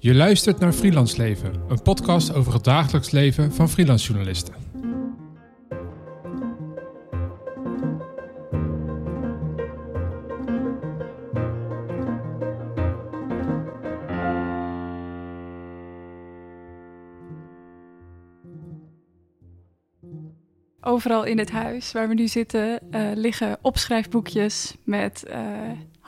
Je luistert naar Freelance Leven, een podcast over het dagelijks leven van freelance journalisten. Overal in het huis waar we nu zitten uh, liggen opschrijfboekjes met uh,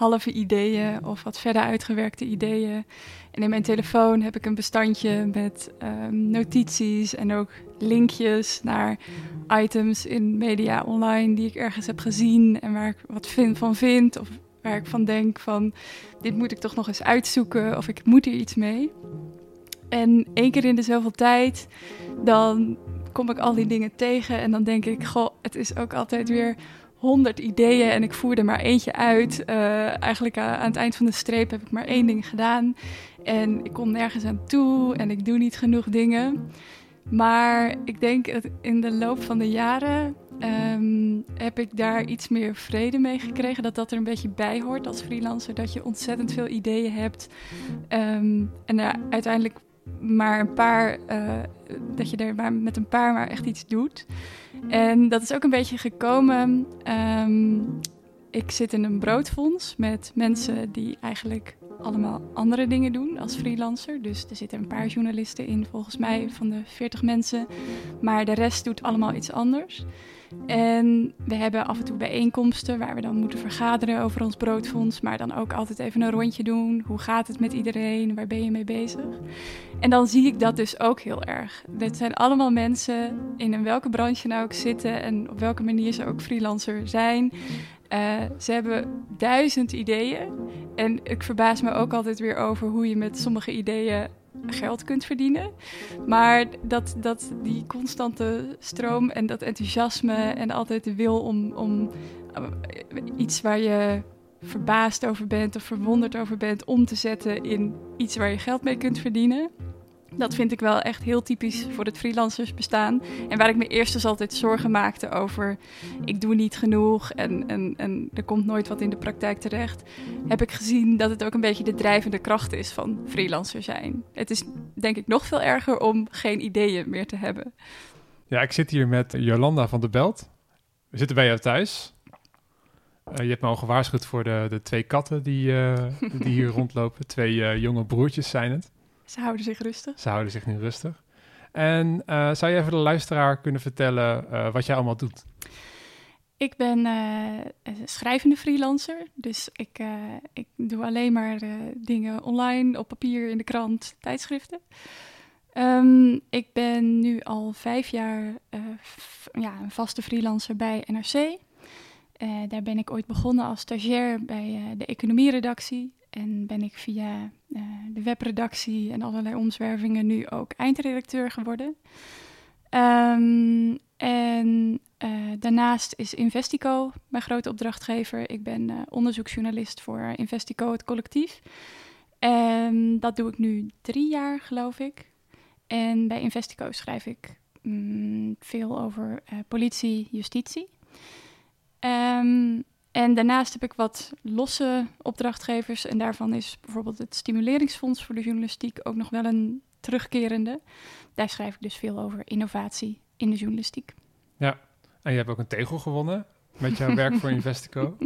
halve ideeën of wat verder uitgewerkte ideeën. En in mijn telefoon heb ik een bestandje met um, notities en ook linkjes naar items in media online die ik ergens heb gezien en waar ik wat vind, van vind of waar ik van denk van dit moet ik toch nog eens uitzoeken of ik moet hier iets mee. En één keer in de zoveel tijd dan kom ik al die dingen tegen en dan denk ik, goh, het is ook altijd weer honderd ideeën en ik voer er maar eentje uit. Uh, eigenlijk aan het eind van de streep heb ik maar één ding gedaan en ik kom nergens aan toe en ik doe niet genoeg dingen. Maar ik denk dat in de loop van de jaren um, heb ik daar iets meer vrede mee gekregen. Dat dat er een beetje bij hoort als freelancer. Dat je ontzettend veel ideeën hebt. Um, en er uiteindelijk maar een paar, uh, dat je er met een paar maar echt iets doet. En dat is ook een beetje gekomen. Um, ik zit in een broodfonds met mensen die eigenlijk allemaal andere dingen doen als freelancer. Dus er zitten een paar journalisten in, volgens mij van de 40 mensen. Maar de rest doet allemaal iets anders. En we hebben af en toe bijeenkomsten waar we dan moeten vergaderen over ons broodfonds, maar dan ook altijd even een rondje doen. Hoe gaat het met iedereen? Waar ben je mee bezig? En dan zie ik dat dus ook heel erg. Dit zijn allemaal mensen in welke branche nou ook zitten en op welke manier ze ook freelancer zijn. Uh, ze hebben duizend ideeën. En ik verbaas me ook altijd weer over hoe je met sommige ideeën geld kunt verdienen. Maar dat, dat die constante stroom en dat enthousiasme en altijd de wil om, om uh, iets waar je verbaasd over bent of verwonderd over bent om te zetten in iets waar je geld mee kunt verdienen. Dat vind ik wel echt heel typisch voor het freelancers bestaan. En waar ik me eerst dus altijd zorgen maakte over... ik doe niet genoeg en, en, en er komt nooit wat in de praktijk terecht... heb ik gezien dat het ook een beetje de drijvende kracht is van freelancer zijn. Het is denk ik nog veel erger om geen ideeën meer te hebben. Ja, ik zit hier met Jolanda van der Belt. We zitten bij jou thuis. Uh, je hebt me al gewaarschuwd voor de, de twee katten die, uh, die hier rondlopen. Twee uh, jonge broertjes zijn het. Ze houden zich rustig. Ze houden zich nu rustig. En uh, zou je even de luisteraar kunnen vertellen uh, wat jij allemaal doet? Ik ben uh, schrijvende freelancer. Dus ik, ik doe alleen maar dingen online, op papier, in de krant, tijdschriften. Um, ik ben nu al vijf jaar ja, een vaste freelancer bij NRC. daar ben ik ooit begonnen als stagiair bij de economieredactie. En ben ik via uh, de webredactie en allerlei omzwervingen nu ook eindredacteur geworden. Um, en uh, daarnaast is Investico mijn grote opdrachtgever. Ik ben uh, onderzoeksjournalist voor Investico, het collectief. En dat doe ik nu drie jaar, geloof ik. En bij Investico schrijf ik mm, veel over politie, justitie. Um, en daarnaast heb ik wat losse opdrachtgevers. En daarvan is bijvoorbeeld het Stimuleringsfonds voor de Journalistiek ook nog wel een terugkerende. Daar schrijf ik dus veel over innovatie in de journalistiek. Ja, en je hebt ook een tegel gewonnen met jouw werk voor Investico.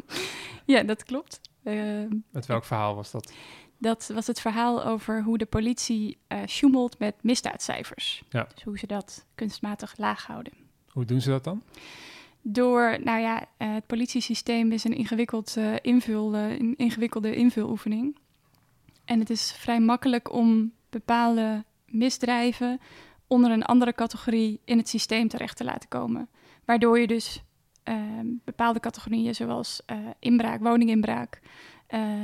Ja, dat klopt. Uh, met welk verhaal was dat? Dat was het verhaal over hoe de politie uh, sjoemelt met misdaadcijfers. Ja. Dus hoe ze dat kunstmatig laag houden. Hoe doen ze dat dan? Door, nou ja, uh, het politiesysteem is een ingewikkeld, uh, invul, een ingewikkelde invuloefening. En het is vrij makkelijk om bepaalde misdrijven onder een andere categorie in het systeem terecht te laten komen. Waardoor je dus ehm, bepaalde categorieën zoals inbraak, woninginbraak,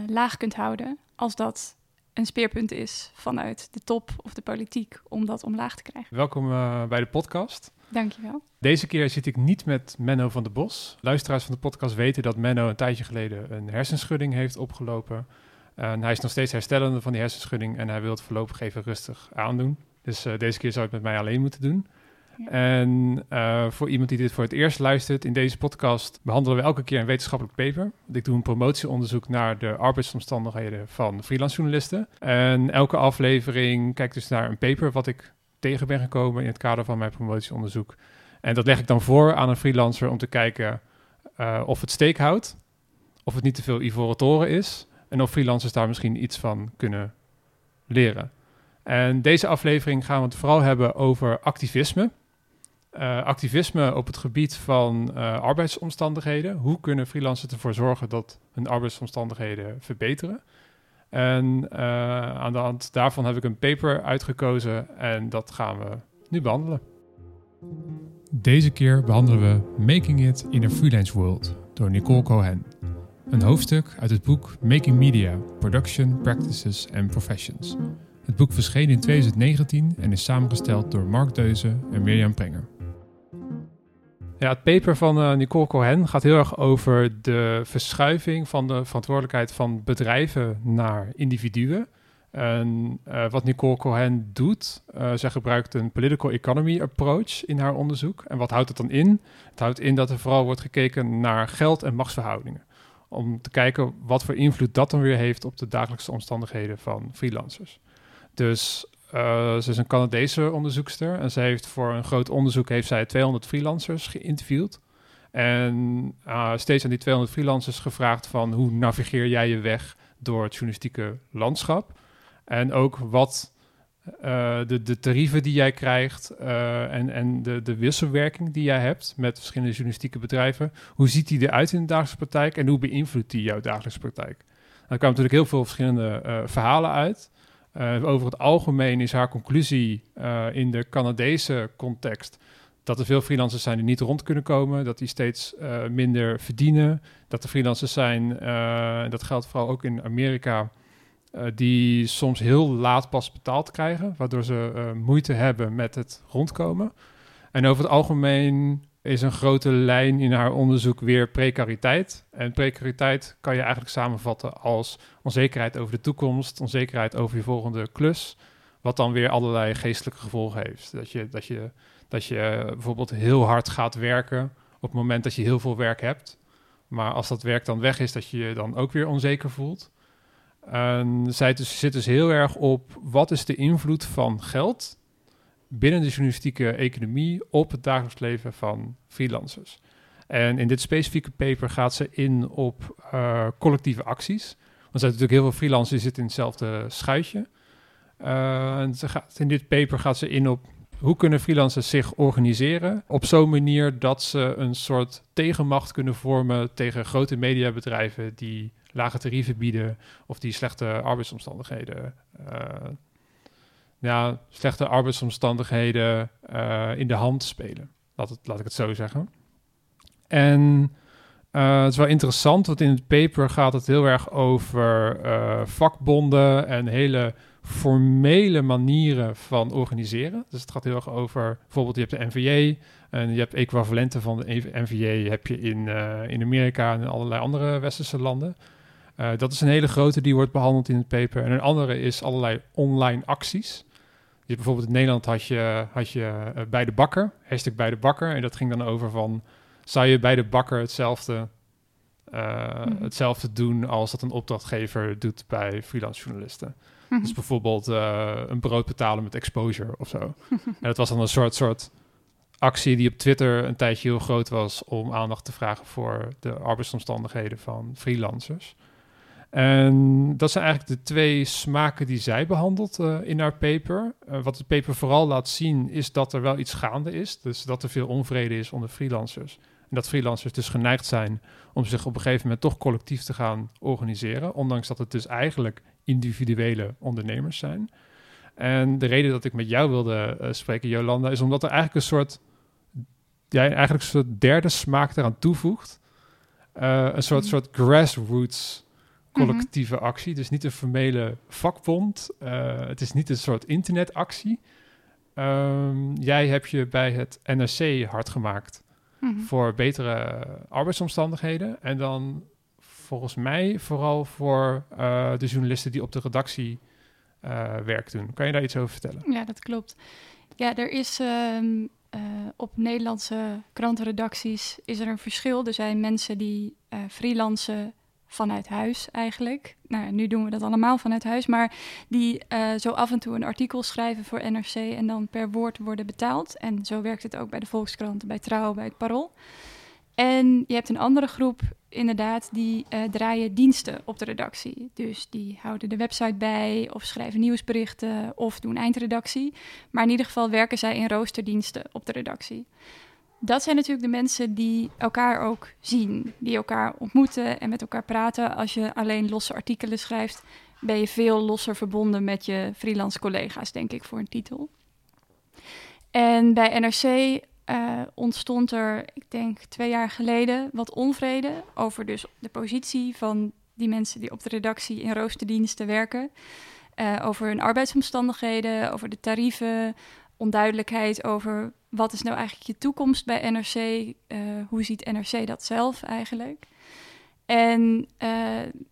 laag kunt houden. Als dat een speerpunt is vanuit de top of de politiek om dat omlaag te krijgen. Welkom bij de podcast. Dankjewel. Deze keer zit ik niet met Menno van der Bos. Luisteraars van de podcast weten dat Menno een tijdje geleden een hersenschudding heeft opgelopen. En hij is nog steeds herstellende van die hersenschudding en hij wil het voorlopig even rustig aandoen. Dus uh, deze keer zou het met mij alleen moeten doen. En uh, voor iemand die dit voor het eerst luistert, in deze podcast behandelen we elke keer een wetenschappelijk paper. Ik doe een promotieonderzoek naar de arbeidsomstandigheden van freelance journalisten. En elke aflevering kijk dus naar een paper wat ik tegen ben gekomen in het kader van mijn promotieonderzoek. En dat leg ik dan voor aan een freelancer om te kijken uh, of het steek houdt, of het niet te veel ivoren toren is en of freelancers daar misschien iets van kunnen leren. En deze aflevering gaan we het vooral hebben over activisme. Uh, activisme op het gebied van uh, arbeidsomstandigheden. Hoe kunnen freelancers ervoor zorgen dat hun arbeidsomstandigheden verbeteren? En uh, aan de hand daarvan heb ik een paper uitgekozen en dat gaan we nu behandelen. Deze keer behandelen we Making It in a Freelance World door Nicole Cohen. Een hoofdstuk uit het boek Making Media: Production, Practices and Professions. Het boek verscheen in 2019 en is samengesteld door Mark Deuze en Mirjam Prenger. Ja, het paper van uh, Nicole Cohen gaat heel erg over de verschuiving van de verantwoordelijkheid van bedrijven naar individuen. En uh, wat Nicole Cohen doet, uh, zij gebruikt een political economy approach in haar onderzoek. En wat houdt het dan in? Het houdt in dat er vooral wordt gekeken naar geld en machtsverhoudingen. Om te kijken wat voor invloed dat dan weer heeft op de dagelijkse omstandigheden van freelancers. Dus uh, ze is een Canadese onderzoekster en ze heeft voor een groot onderzoek heeft zij 200 freelancers geïnterviewd. En uh, steeds aan die 200 freelancers gevraagd van hoe navigeer jij je weg door het journalistieke landschap. En ook wat uh, de, de tarieven die jij krijgt en, en de, de wisselwerking die jij hebt met verschillende journalistieke bedrijven. Hoe ziet die eruit in de dagelijkse praktijk en hoe beïnvloedt die jouw dagelijkse praktijk? Er kwamen natuurlijk heel veel verschillende verhalen uit. Uh, over het algemeen is haar conclusie uh, in de Canadese context dat er veel freelancers zijn die niet rond kunnen komen, dat die steeds uh, minder verdienen, dat er freelancers zijn, dat geldt vooral ook in Amerika, die soms heel laat pas betaald krijgen, waardoor ze moeite hebben met het rondkomen. En over het algemeen is een grote lijn in haar onderzoek weer precariteit. En precariteit kan je eigenlijk samenvatten als onzekerheid over de toekomst, onzekerheid over je volgende klus, wat dan weer allerlei geestelijke gevolgen heeft. Dat je, dat je, dat je bijvoorbeeld heel hard gaat werken op het moment dat je heel veel werk hebt. Maar als dat werk dan weg is, dat je je dan ook weer onzeker voelt. En zij dus, zit dus heel erg op wat is de invloed van geld binnen de journalistieke economie op het dagelijks leven van freelancers. En in dit specifieke paper gaat ze in op uh, collectieve acties. Want er zijn natuurlijk heel veel freelancers die zitten in hetzelfde schuitje. Uh, en ze gaat, in dit paper gaat ze in op hoe kunnen freelancers zich organiseren op zo'n manier dat ze een soort tegenmacht kunnen vormen tegen grote mediabedrijven die lage tarieven bieden of die slechte arbeidsomstandigheden uh, ja, slechte arbeidsomstandigheden uh, in de hand spelen. Laat, laat ik het zo zeggen. En uh, het is wel interessant, want in het paper gaat het heel erg over uh, vakbonden en hele formele manieren van organiseren. Dus het gaat heel erg over, bijvoorbeeld je hebt de NVJ en je hebt equivalenten van de NVJ heb je in, in Amerika en in allerlei andere westerse landen. dat is een hele grote, die wordt behandeld in het paper. En een andere is allerlei online acties bijvoorbeeld in Nederland had je, had je uh, bij de bakker, hashtag bij de bakker. En dat ging dan over van, zou je bij de bakker hetzelfde, uh, mm. hetzelfde doen als dat een opdrachtgever doet bij freelance journalisten? Mm Dus bijvoorbeeld uh, een brood betalen met exposure of zo. en dat was dan een soort, soort actie die op Twitter een tijdje heel groot was om aandacht te vragen voor de arbeidsomstandigheden van freelancers. En dat zijn eigenlijk de twee smaken die zij behandelt uh, in haar paper. Uh, wat de paper vooral laat zien is dat er wel iets gaande is. Dus dat er veel onvrede is onder freelancers. En dat freelancers dus geneigd zijn om zich op een gegeven moment toch collectief te gaan organiseren. Ondanks dat het dus eigenlijk individuele ondernemers zijn. En de reden dat ik met jou wilde uh, spreken, Jolanda, is omdat er eigenlijk een soort, ja, eigenlijk een soort derde smaak eraan toevoegt. een soort, mm. soort grassroots collectieve mhm. actie. Dus niet een formele vakbond. Uh, het is niet een soort internetactie. Um, jij hebt je bij het NRC hard gemaakt mm voor betere arbeidsomstandigheden. En dan volgens mij vooral voor uh, de journalisten die op de redactie uh, werk doen. Kan je daar iets over vertellen? Ja, dat klopt. Ja, er is um, eh, op Nederlandse krantenredacties is er een verschil. Er zijn mensen die freelancen vanuit huis eigenlijk. Nou, nu doen we dat allemaal vanuit huis, maar die uh, zo af en toe een artikel schrijven voor NRC en dan per woord worden betaald. En zo werkt het ook bij de Volkskrant, bij Trouw, bij het Parool. En je hebt een andere groep, inderdaad, die uh, draaien diensten op de redactie. Dus die houden de website bij, of schrijven nieuwsberichten, of doen eindredactie. Maar in ieder geval werken zij in roosterdiensten op de redactie. Dat zijn natuurlijk de mensen die elkaar ook zien, die elkaar ontmoeten en met elkaar praten. Als je alleen losse artikelen schrijft, ben je veel losser verbonden met je freelance collega's, denk ik, voor een titel. En bij NRC uh, ontstond er, ik denk twee jaar geleden, wat onvrede over dus de positie van die mensen die op de redactie in roosterdiensten werken. Uh, over hun arbeidsomstandigheden, over de tarieven, onduidelijkheid over wat is nou eigenlijk je toekomst bij NRC, uh, hoe ziet NRC dat zelf eigenlijk. En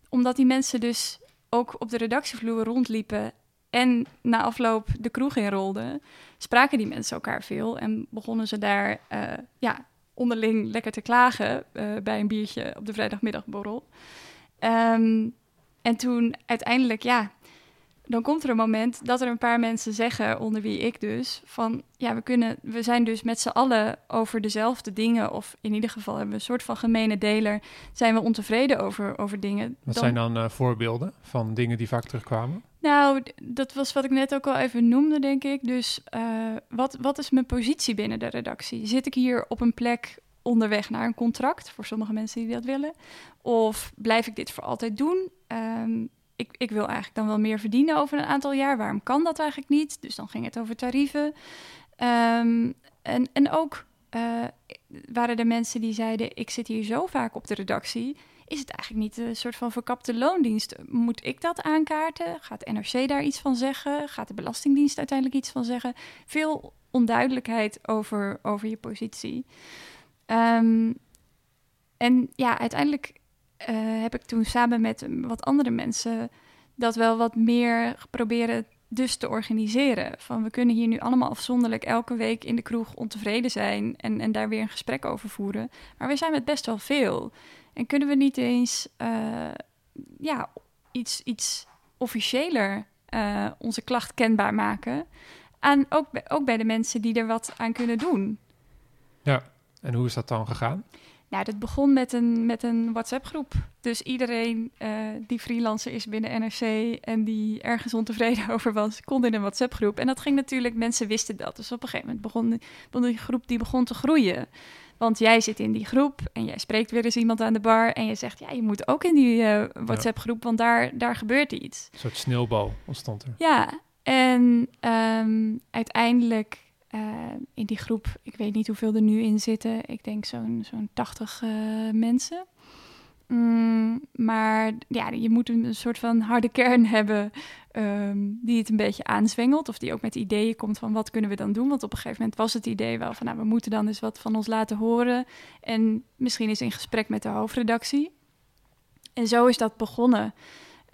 omdat die mensen dus ook op de redactievloer rondliepen en na afloop de kroeg inrolden, spraken die mensen elkaar veel en begonnen ze daar uh, ja, onderling lekker te klagen bij een biertje op de vrijdagmiddagborrel. Um, en toen uiteindelijk, ja, dan komt er een moment dat er een paar mensen zeggen, onder wie ik dus, van ja, we, kunnen, we zijn dus met z'n allen over dezelfde dingen, of in ieder geval hebben we een soort van gemene deler, zijn we ontevreden over, over dingen. Wat zijn dan uh, voorbeelden van dingen die vaak terugkwamen? Nou, dat was wat ik net ook al even noemde, denk ik. Dus uh, wat, wat is mijn positie binnen de redactie? Zit ik hier op een plek onderweg naar een contract, voor sommige mensen die dat willen? Of blijf ik dit voor altijd doen? Um, ik, ik wil eigenlijk dan wel meer verdienen over een aantal jaar. Waarom kan dat eigenlijk niet? Dus dan ging het over tarieven. Um, en, en ook uh, waren er mensen die zeiden: Ik zit hier zo vaak op de redactie. Is het eigenlijk niet een soort van verkapte loondienst? Moet ik dat aankaarten? Gaat NRC daar iets van zeggen? Gaat de Belastingdienst uiteindelijk iets van zeggen? Veel onduidelijkheid over, over je positie. Um, en ja, uiteindelijk uh, heb ik toen samen met wat andere mensen dat wel wat meer proberen dus te organiseren. Van we kunnen hier nu allemaal afzonderlijk elke week in de kroeg ontevreden zijn en, en daar weer een gesprek over voeren. Maar we zijn met best wel veel. En kunnen we niet eens uh, ja, iets, iets officiëler uh, onze klacht kenbaar maken? Aan, ook, ook bij de mensen die er wat aan kunnen doen. Ja, en hoe is dat dan gegaan? Nou, dat begon met een, met een WhatsApp-groep. Dus iedereen uh, die freelancer is binnen NRC en die ergens ontevreden over was, kon in een WhatsApp-groep. En dat ging natuurlijk, mensen wisten dat. Dus op een gegeven moment begon, begon die groep die begon te groeien. Want jij zit in die groep en jij spreekt weer eens iemand aan de bar en je zegt, ja, je moet ook in die uh, WhatsApp-groep, want daar, daar gebeurt iets. Een soort sneeuwbal ontstond er. Ja, en um, uiteindelijk uh, in die groep, ik weet niet hoeveel er nu in zitten, ik denk zo'n zo'n 80 uh, mensen. Mm, maar ja, je moet een, soort van harde kern hebben um, die het een beetje aanzwengelt. Of die ook met ideeën komt van wat kunnen we dan doen. Want op een gegeven moment was het idee wel van nou, we moeten dan eens wat van ons laten horen. En misschien eens in gesprek met de hoofdredactie. En zo is dat begonnen.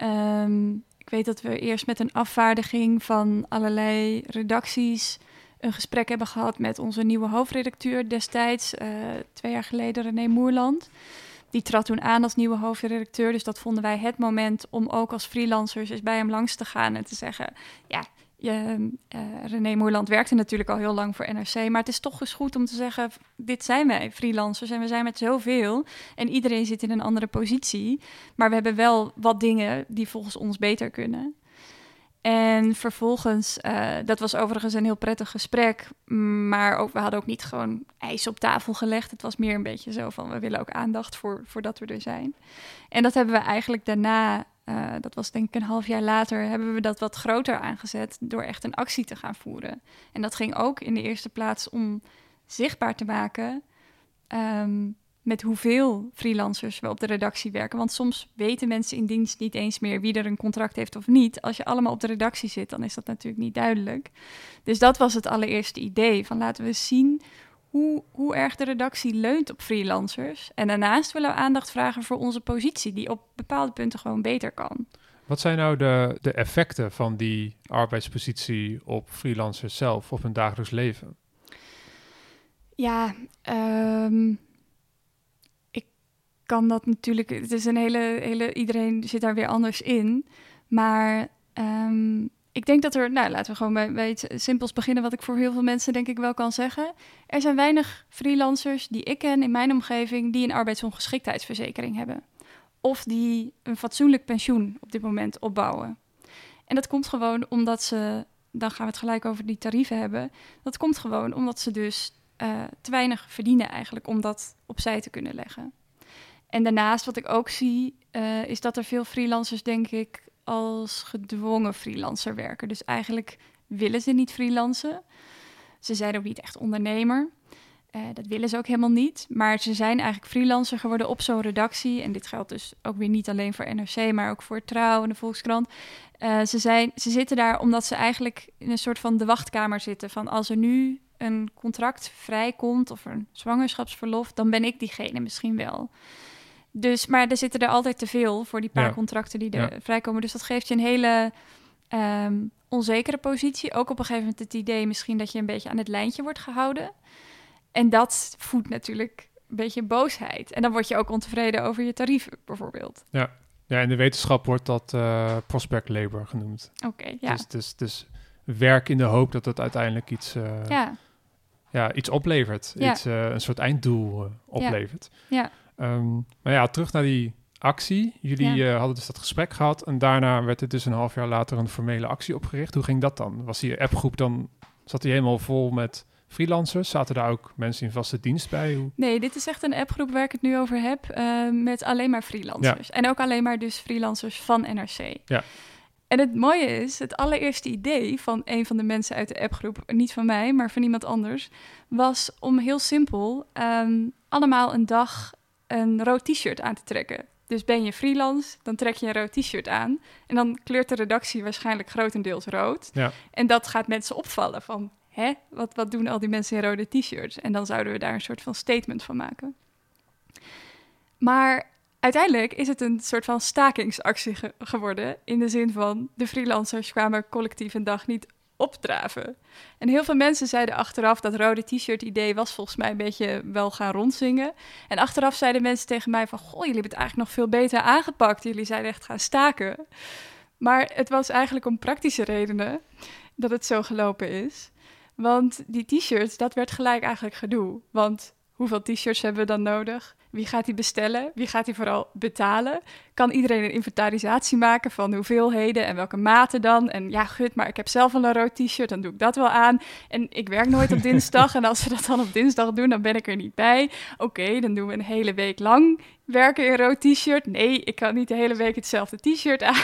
Um, ik weet dat we eerst met een afvaardiging van allerlei redacties een gesprek hebben gehad met onze nieuwe hoofdredacteur destijds, uh, twee jaar geleden, René Moerland. Die trad toen aan als nieuwe hoofdredacteur. Dus dat vonden wij het moment om ook als freelancers eens bij hem langs te gaan en te zeggen: Ja, je, uh, René Moerland werkte natuurlijk al heel lang voor NRC. Maar het is toch eens goed om te zeggen: Dit zijn wij, freelancers. En we zijn met zoveel. En iedereen zit in een andere positie. Maar we hebben wel wat dingen die volgens ons beter kunnen. En vervolgens, uh, dat was overigens een heel prettig gesprek, maar ook, we hadden ook niet gewoon ijs op tafel gelegd. Het was meer een beetje zo van, we willen ook aandacht voor, voordat we er zijn. En dat hebben we eigenlijk daarna, uh, dat was denk ik een half jaar later, hebben we dat wat groter aangezet door echt een actie te gaan voeren. En dat ging ook in de eerste plaats om zichtbaar te maken um, met hoeveel freelancers we op de redactie werken. Want soms weten mensen in dienst niet eens meer wie er een contract heeft of niet. Als je allemaal op de redactie zit, dan is dat natuurlijk niet duidelijk. Dus dat was het allereerste idee. Van laten we zien hoe, hoe erg de redactie leunt op freelancers. En daarnaast willen we aandacht vragen voor onze positie, die op bepaalde punten gewoon beter kan. Wat zijn nou de, de effecten van die arbeidspositie op freelancers zelf, op hun dagelijks leven? Ja, ik kan dat natuurlijk. Het is een hele, hele. Iedereen zit daar weer anders in. Maar ehm, ik denk dat er. Nou, laten we gewoon bij, bij simpels beginnen. Wat ik voor heel veel mensen denk ik wel kan zeggen. Er zijn weinig freelancers die ik ken in mijn omgeving. die een arbeidsongeschiktheidsverzekering hebben. Of die een fatsoenlijk pensioen op dit moment opbouwen. En dat komt gewoon omdat ze. Dan gaan we het gelijk over die tarieven hebben. Dat komt gewoon omdat ze dus uh, te weinig verdienen eigenlijk om dat opzij te kunnen leggen. En daarnaast wat ik ook zie, uh, is dat er veel freelancers, denk ik, als gedwongen freelancer werken. Dus eigenlijk willen ze niet freelancen. Ze zijn ook niet echt ondernemer. Uh, dat willen ze ook helemaal niet. Maar ze zijn eigenlijk freelancer geworden op zo'n redactie. En dit geldt dus ook weer niet alleen voor NRC, maar ook voor Trouw en de Volkskrant. Uh, ze, zijn, ze zitten daar omdat ze eigenlijk in een soort van de wachtkamer zitten. Van als er nu een contract vrijkomt of een zwangerschapsverlof, dan ben ik diegene misschien wel. Dus, maar er zitten er altijd te veel voor die paar contracten die er vrijkomen. Dus dat geeft je een hele um, onzekere positie. Ook op een gegeven moment het idee misschien dat je een beetje aan het lijntje wordt gehouden. En dat voedt natuurlijk een beetje boosheid. En dan word je ook ontevreden over je tarieven, bijvoorbeeld. Ja, ja in de wetenschap wordt dat uh, prospect labor genoemd. Oké, ja. Dus, dus, dus werk in de hoop dat het uiteindelijk iets, uh, ja. Ja, iets oplevert. Ja. Iets, uh, een soort einddoel oplevert. Ja. Um, maar ja, terug naar die actie. Jullie hadden dus dat gesprek gehad en daarna werd er dus een half jaar later een formele actie opgericht. Hoe ging dat dan? Was die appgroep dan, zat die helemaal vol met freelancers? Zaten daar ook mensen in vaste dienst bij? Hoe? Nee, dit is echt een appgroep waar ik het nu over heb, uh, met alleen maar freelancers. En ook alleen maar dus freelancers van NRC. Ja. En het mooie is, het allereerste idee van een van de mensen uit de appgroep, niet van mij, maar van iemand anders, was om heel simpel um, allemaal een dag een rood t-shirt aan te trekken. Dus ben je freelance, dan trek je een rood t-shirt aan. En dan kleurt de redactie waarschijnlijk grotendeels rood. Ja. En dat gaat mensen opvallen van, hè, wat, wat doen al die mensen in rode t-shirts? En dan zouden we daar een soort van statement van maken. Maar uiteindelijk is het een soort van stakingsactie geworden. In de zin van de freelancers kwamen collectief een dag niet opdraven. En heel veel mensen zeiden achteraf dat rode t-shirt idee was volgens mij een beetje wel gaan rondzingen. En achteraf zeiden mensen tegen mij van, goh, jullie hebben het eigenlijk nog veel beter aangepakt. Jullie zeiden echt gaan staken. Maar het was eigenlijk om praktische redenen dat het zo gelopen is. Want die t-shirts, dat werd gelijk eigenlijk gedoe. Want hoeveel t-shirts hebben we dan nodig? Wie gaat die bestellen? Wie gaat die vooral betalen? Kan iedereen een inventarisatie maken van hoeveelheden en welke maten dan? En ja, gut, maar ik heb zelf een rood t-shirt, dan doe ik dat wel aan. En ik werk nooit op dinsdag. en als we dat dan op dinsdag doen, dan ben ik er niet bij. Oké, dan doen we een hele week lang werken in rood t-shirt. Nee, ik kan niet de hele week hetzelfde t-shirt aan.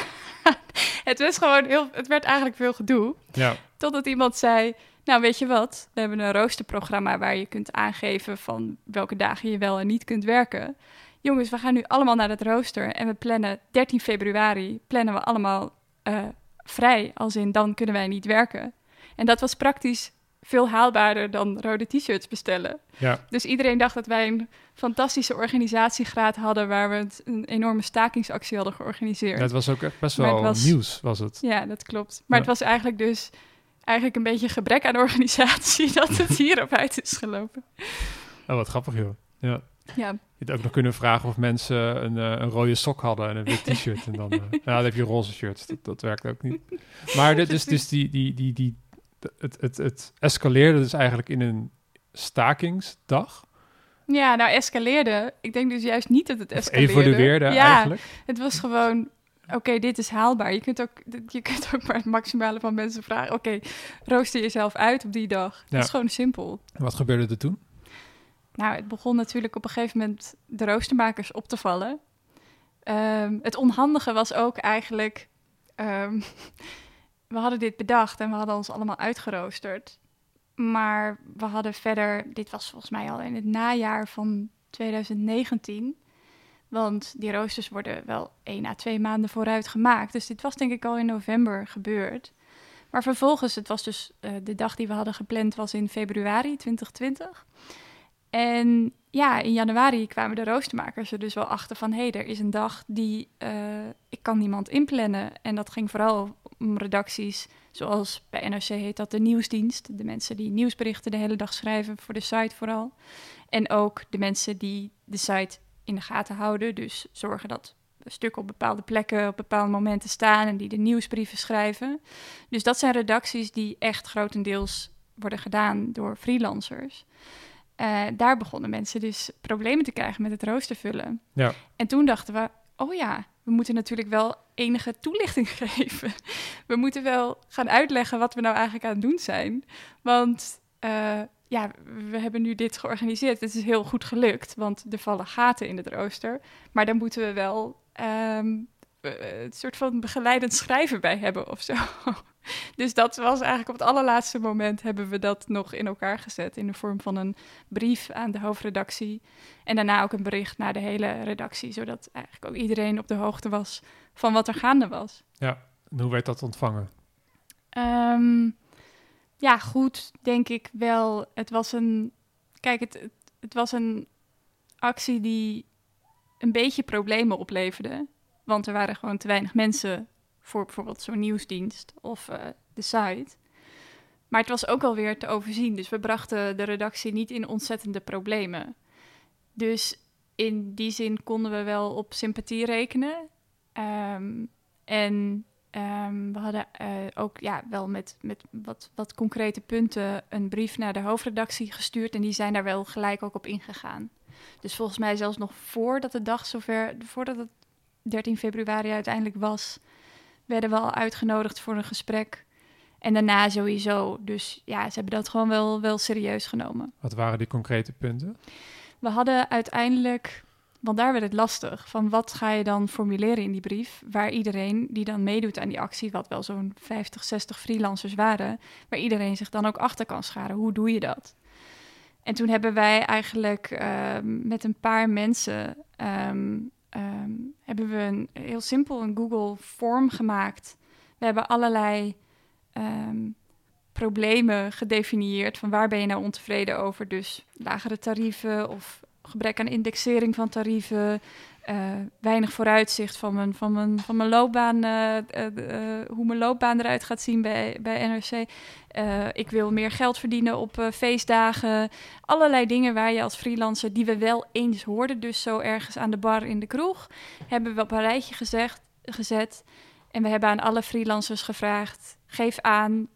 het was gewoon heel, het werd eigenlijk veel gedoe. Ja. Totdat iemand zei, nou, weet je wat? We hebben een roosterprogramma waar je kunt aangeven van welke dagen je wel en niet kunt werken. Jongens, we gaan nu allemaal naar het rooster en we plannen 13 februari, plannen we allemaal uh, vrij, als in dan kunnen wij niet werken. En dat was praktisch veel haalbaarder dan rode t-shirts bestellen. Ja. Dus iedereen dacht dat wij een fantastische organisatiegraad hadden... waar we een enorme stakingsactie hadden georganiseerd. Dat was ook echt best wel was, nieuws, was het. Ja, dat klopt. Maar ja. het was eigenlijk dus eigenlijk een beetje gebrek aan organisatie dat het hierop uit is gelopen. Oh, wat grappig joh. Ja. Ja. Je had ook nog kunnen vragen of mensen een, uh, een rode sok hadden en een wit t-shirt. en dan, uh, nou, dan heb je roze shirts. Dat, dat werkt ook niet. Maar dit is dus die, die, die, die, het, het, het escaleerde dus eigenlijk in een stakingsdag. Ja, nou escaleerde. Ik denk dus juist niet dat het escaleerde. evolueerde ja, eigenlijk. Het was gewoon oké, dit is haalbaar. Je kunt, ook, je kunt ook maar het maximale van mensen vragen. Oké, rooster jezelf uit op die dag. Dat is gewoon simpel. Wat gebeurde er toen? Nou, het begon natuurlijk op een gegeven moment de roostermakers op te vallen. Um, het onhandige was ook eigenlijk... Um, we hadden dit bedacht en we hadden ons allemaal uitgeroosterd. Maar we hadden verder... Dit was volgens mij al in het najaar van 2019... Want die roosters worden wel één à twee maanden vooruit gemaakt. Dus dit was denk ik al in november gebeurd. Maar vervolgens, het was dus uh, de dag die we hadden gepland, was in februari 2020. En ja, in januari kwamen de roostermakers er dus wel achter van... hé, hey, er is een dag die uh, ik kan niemand inplannen. En dat ging vooral om redacties Zoals bij NRC heet dat de nieuwsdienst. De mensen die nieuwsberichten de hele dag schrijven voor de site vooral. En ook de mensen die de site in de gaten houden. Dus zorgen dat stukken op bepaalde plekken op bepaalde momenten staan en die de nieuwsbrieven schrijven. Dus dat zijn redacties die echt grotendeels worden gedaan door freelancers. Uh, daar begonnen mensen dus problemen te krijgen met het rooster vullen. Ja. En toen dachten we, oh ja, we moeten natuurlijk wel enige toelichting geven. We moeten wel gaan uitleggen wat we nou eigenlijk aan het doen zijn. Want uh, ja, we hebben nu dit georganiseerd. Het is heel goed gelukt, want er vallen gaten in het rooster. Maar dan moeten we wel um, een soort van begeleidend schrijven bij hebben of zo. dus dat was eigenlijk op het allerlaatste moment hebben we dat nog in elkaar gezet in de vorm van een brief aan de hoofdredactie en daarna ook een bericht naar de hele redactie, zodat eigenlijk ook iedereen op de hoogte was van wat er gaande was. Ja, en hoe werd dat ontvangen? Um, ja, goed, denk ik wel. Het was een. Kijk, het, het, was een actie die een beetje problemen opleverde. Want er waren gewoon te weinig mensen voor bijvoorbeeld zo'n nieuwsdienst of uh, de site. Maar het was ook alweer te overzien. Dus we brachten de redactie niet in ontzettende problemen. Dus in die zin konden we wel op sympathie rekenen. Um, en Um, we hadden uh, ook ja, wel met, met wat, wat concrete punten een brief naar de hoofdredactie gestuurd. En die zijn daar wel gelijk ook op ingegaan. Dus volgens mij zelfs nog voordat de dag zover, voordat het 13 februari uiteindelijk was, werden we al uitgenodigd voor een gesprek. En daarna sowieso. Dus ja, ze hebben dat gewoon wel, wel serieus genomen. Wat waren die concrete punten? We hadden uiteindelijk want daar werd het lastig. Van wat ga je dan formuleren in die brief? Waar iedereen die dan meedoet aan die actie, wat wel zo'n 50, 60 freelancers waren, waar iedereen zich dan ook achter kan scharen. Hoe doe je dat? En toen hebben wij eigenlijk uh, met een paar mensen um, um, hebben we een heel simpel een Google Form gemaakt. We hebben allerlei problemen gedefinieerd van waar ben je nou ontevreden over. Dus lagere tarieven of gebrek aan indexering van tarieven, uh, weinig vooruitzicht van mijn, van mijn, van mijn loopbaan, uh, uh, hoe mijn loopbaan eruit gaat zien bij, bij NRC. ik wil meer geld verdienen op feestdagen. Allerlei dingen waar je als freelancer, die we wel eens hoorden, dus zo ergens aan de bar in de kroeg, hebben we op een rijtje gezegd, gezet. En we hebben aan alle freelancers gevraagd: geef aan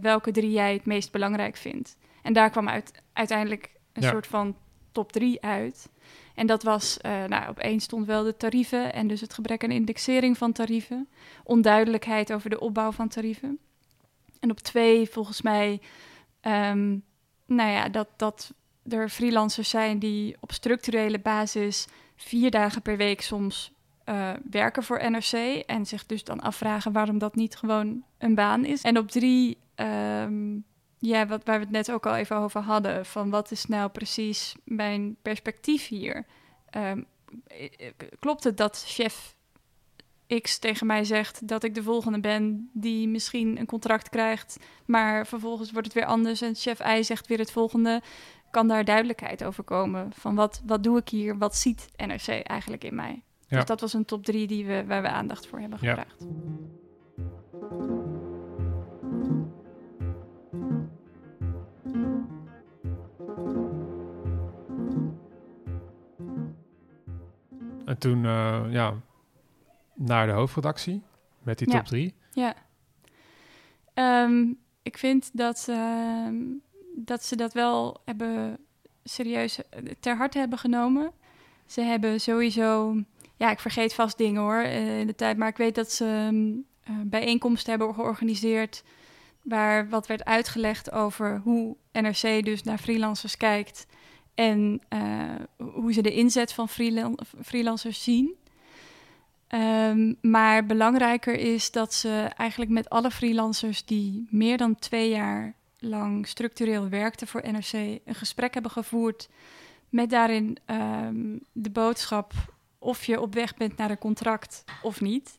welke drie jij het meest belangrijk vindt. En daar kwam uit, uiteindelijk een soort van top 3 uit. En dat was, uh, nou, op één stond wel de tarieven en dus het gebrek aan indexering van tarieven. Onduidelijkheid over de opbouw van tarieven. En op twee, volgens mij, um, nou ja, dat, dat er freelancers zijn die op structurele basis vier dagen per week soms uh, werken voor NRC. En zich dus dan afvragen waarom dat niet gewoon een baan is. En op drie, um, ja, wat, waar we het net ook al even over hadden, van wat is nou precies mijn perspectief hier? Um, klopt het dat chef X tegen mij zegt dat ik de volgende ben die misschien een contract krijgt, maar vervolgens wordt het weer anders en chef Y zegt weer het volgende? Kan daar duidelijkheid over komen van wat, wat doe ik hier, wat ziet NRC eigenlijk in mij? Ja. Dus dat was een top drie die we, waar we aandacht voor hebben gevraagd. Ja. En toen uh, ja, naar de hoofdredactie met die top 3. Ja. Um, ik vind dat, uh, dat ze dat wel hebben serieus eh, ter harte hebben genomen. Ze hebben sowieso, ja, ik vergeet vast dingen hoor uh, in de tijd, maar ik weet dat ze um, bijeenkomsten hebben georganiseerd waar wat werd uitgelegd over hoe NRC dus naar freelancers kijkt en uh, hoe ze de inzet van freelan freelancers zien. Um, maar belangrijker is dat ze eigenlijk met alle freelancers die meer dan twee jaar lang structureel werkten voor NRC een gesprek hebben gevoerd met daarin um, de boodschap of je op weg bent naar een contract of niet.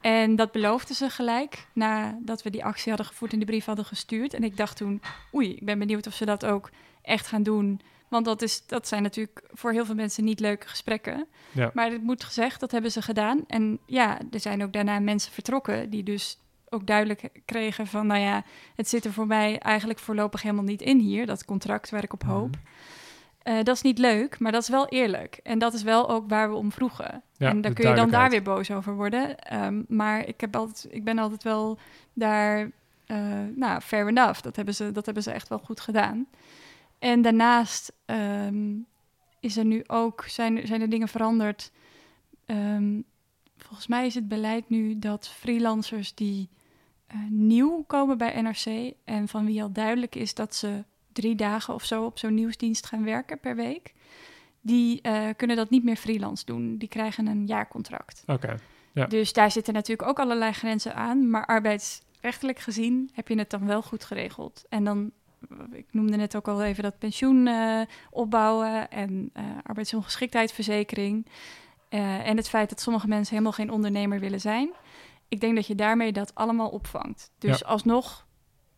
En dat beloofden ze gelijk nadat we die actie hadden gevoerd en de brief hadden gestuurd. En ik dacht toen, oei, ik ben benieuwd of ze dat ook echt gaan doen want dat, is, dat zijn natuurlijk voor heel veel mensen niet leuke gesprekken. Ja. Maar het moet gezegd, dat hebben ze gedaan. En ja, er zijn ook daarna mensen vertrokken die dus ook duidelijk kregen van, nou ja, het zit er voor mij eigenlijk voorlopig helemaal niet in hier, dat contract waar ik op hoop. Mhm. Eh, dat is niet leuk, maar dat is wel eerlijk. En dat is wel ook waar we om vroegen. Ja, en daar kun je dan daar weer boos over worden. Ehm, maar ik, heb altijd, ik ben altijd wel daar, eh, nou, fair enough. Dat hebben, ze, dat hebben ze echt wel goed gedaan. En daarnaast ehm, is er nu ook, zijn, zijn er dingen veranderd. Ehm, volgens mij is het beleid nu dat freelancers die eh, nieuw komen bij NRC en van wie al duidelijk is dat ze drie dagen of zo op zo'n nieuwsdienst gaan werken per week, die eh, kunnen dat niet meer freelance doen. Die krijgen een jaarcontract. Oké, Ja. Dus daar zitten natuurlijk ook allerlei grenzen aan, maar arbeidsrechtelijk gezien heb je het dan wel goed geregeld. En dan, ik noemde net ook al even dat pensioen eh, opbouwen en eh arbeidsongeschiktheidsverzekering. eh, en het feit dat sommige mensen helemaal geen ondernemer willen zijn. Ik denk dat je daarmee dat allemaal opvangt. Dus alsnog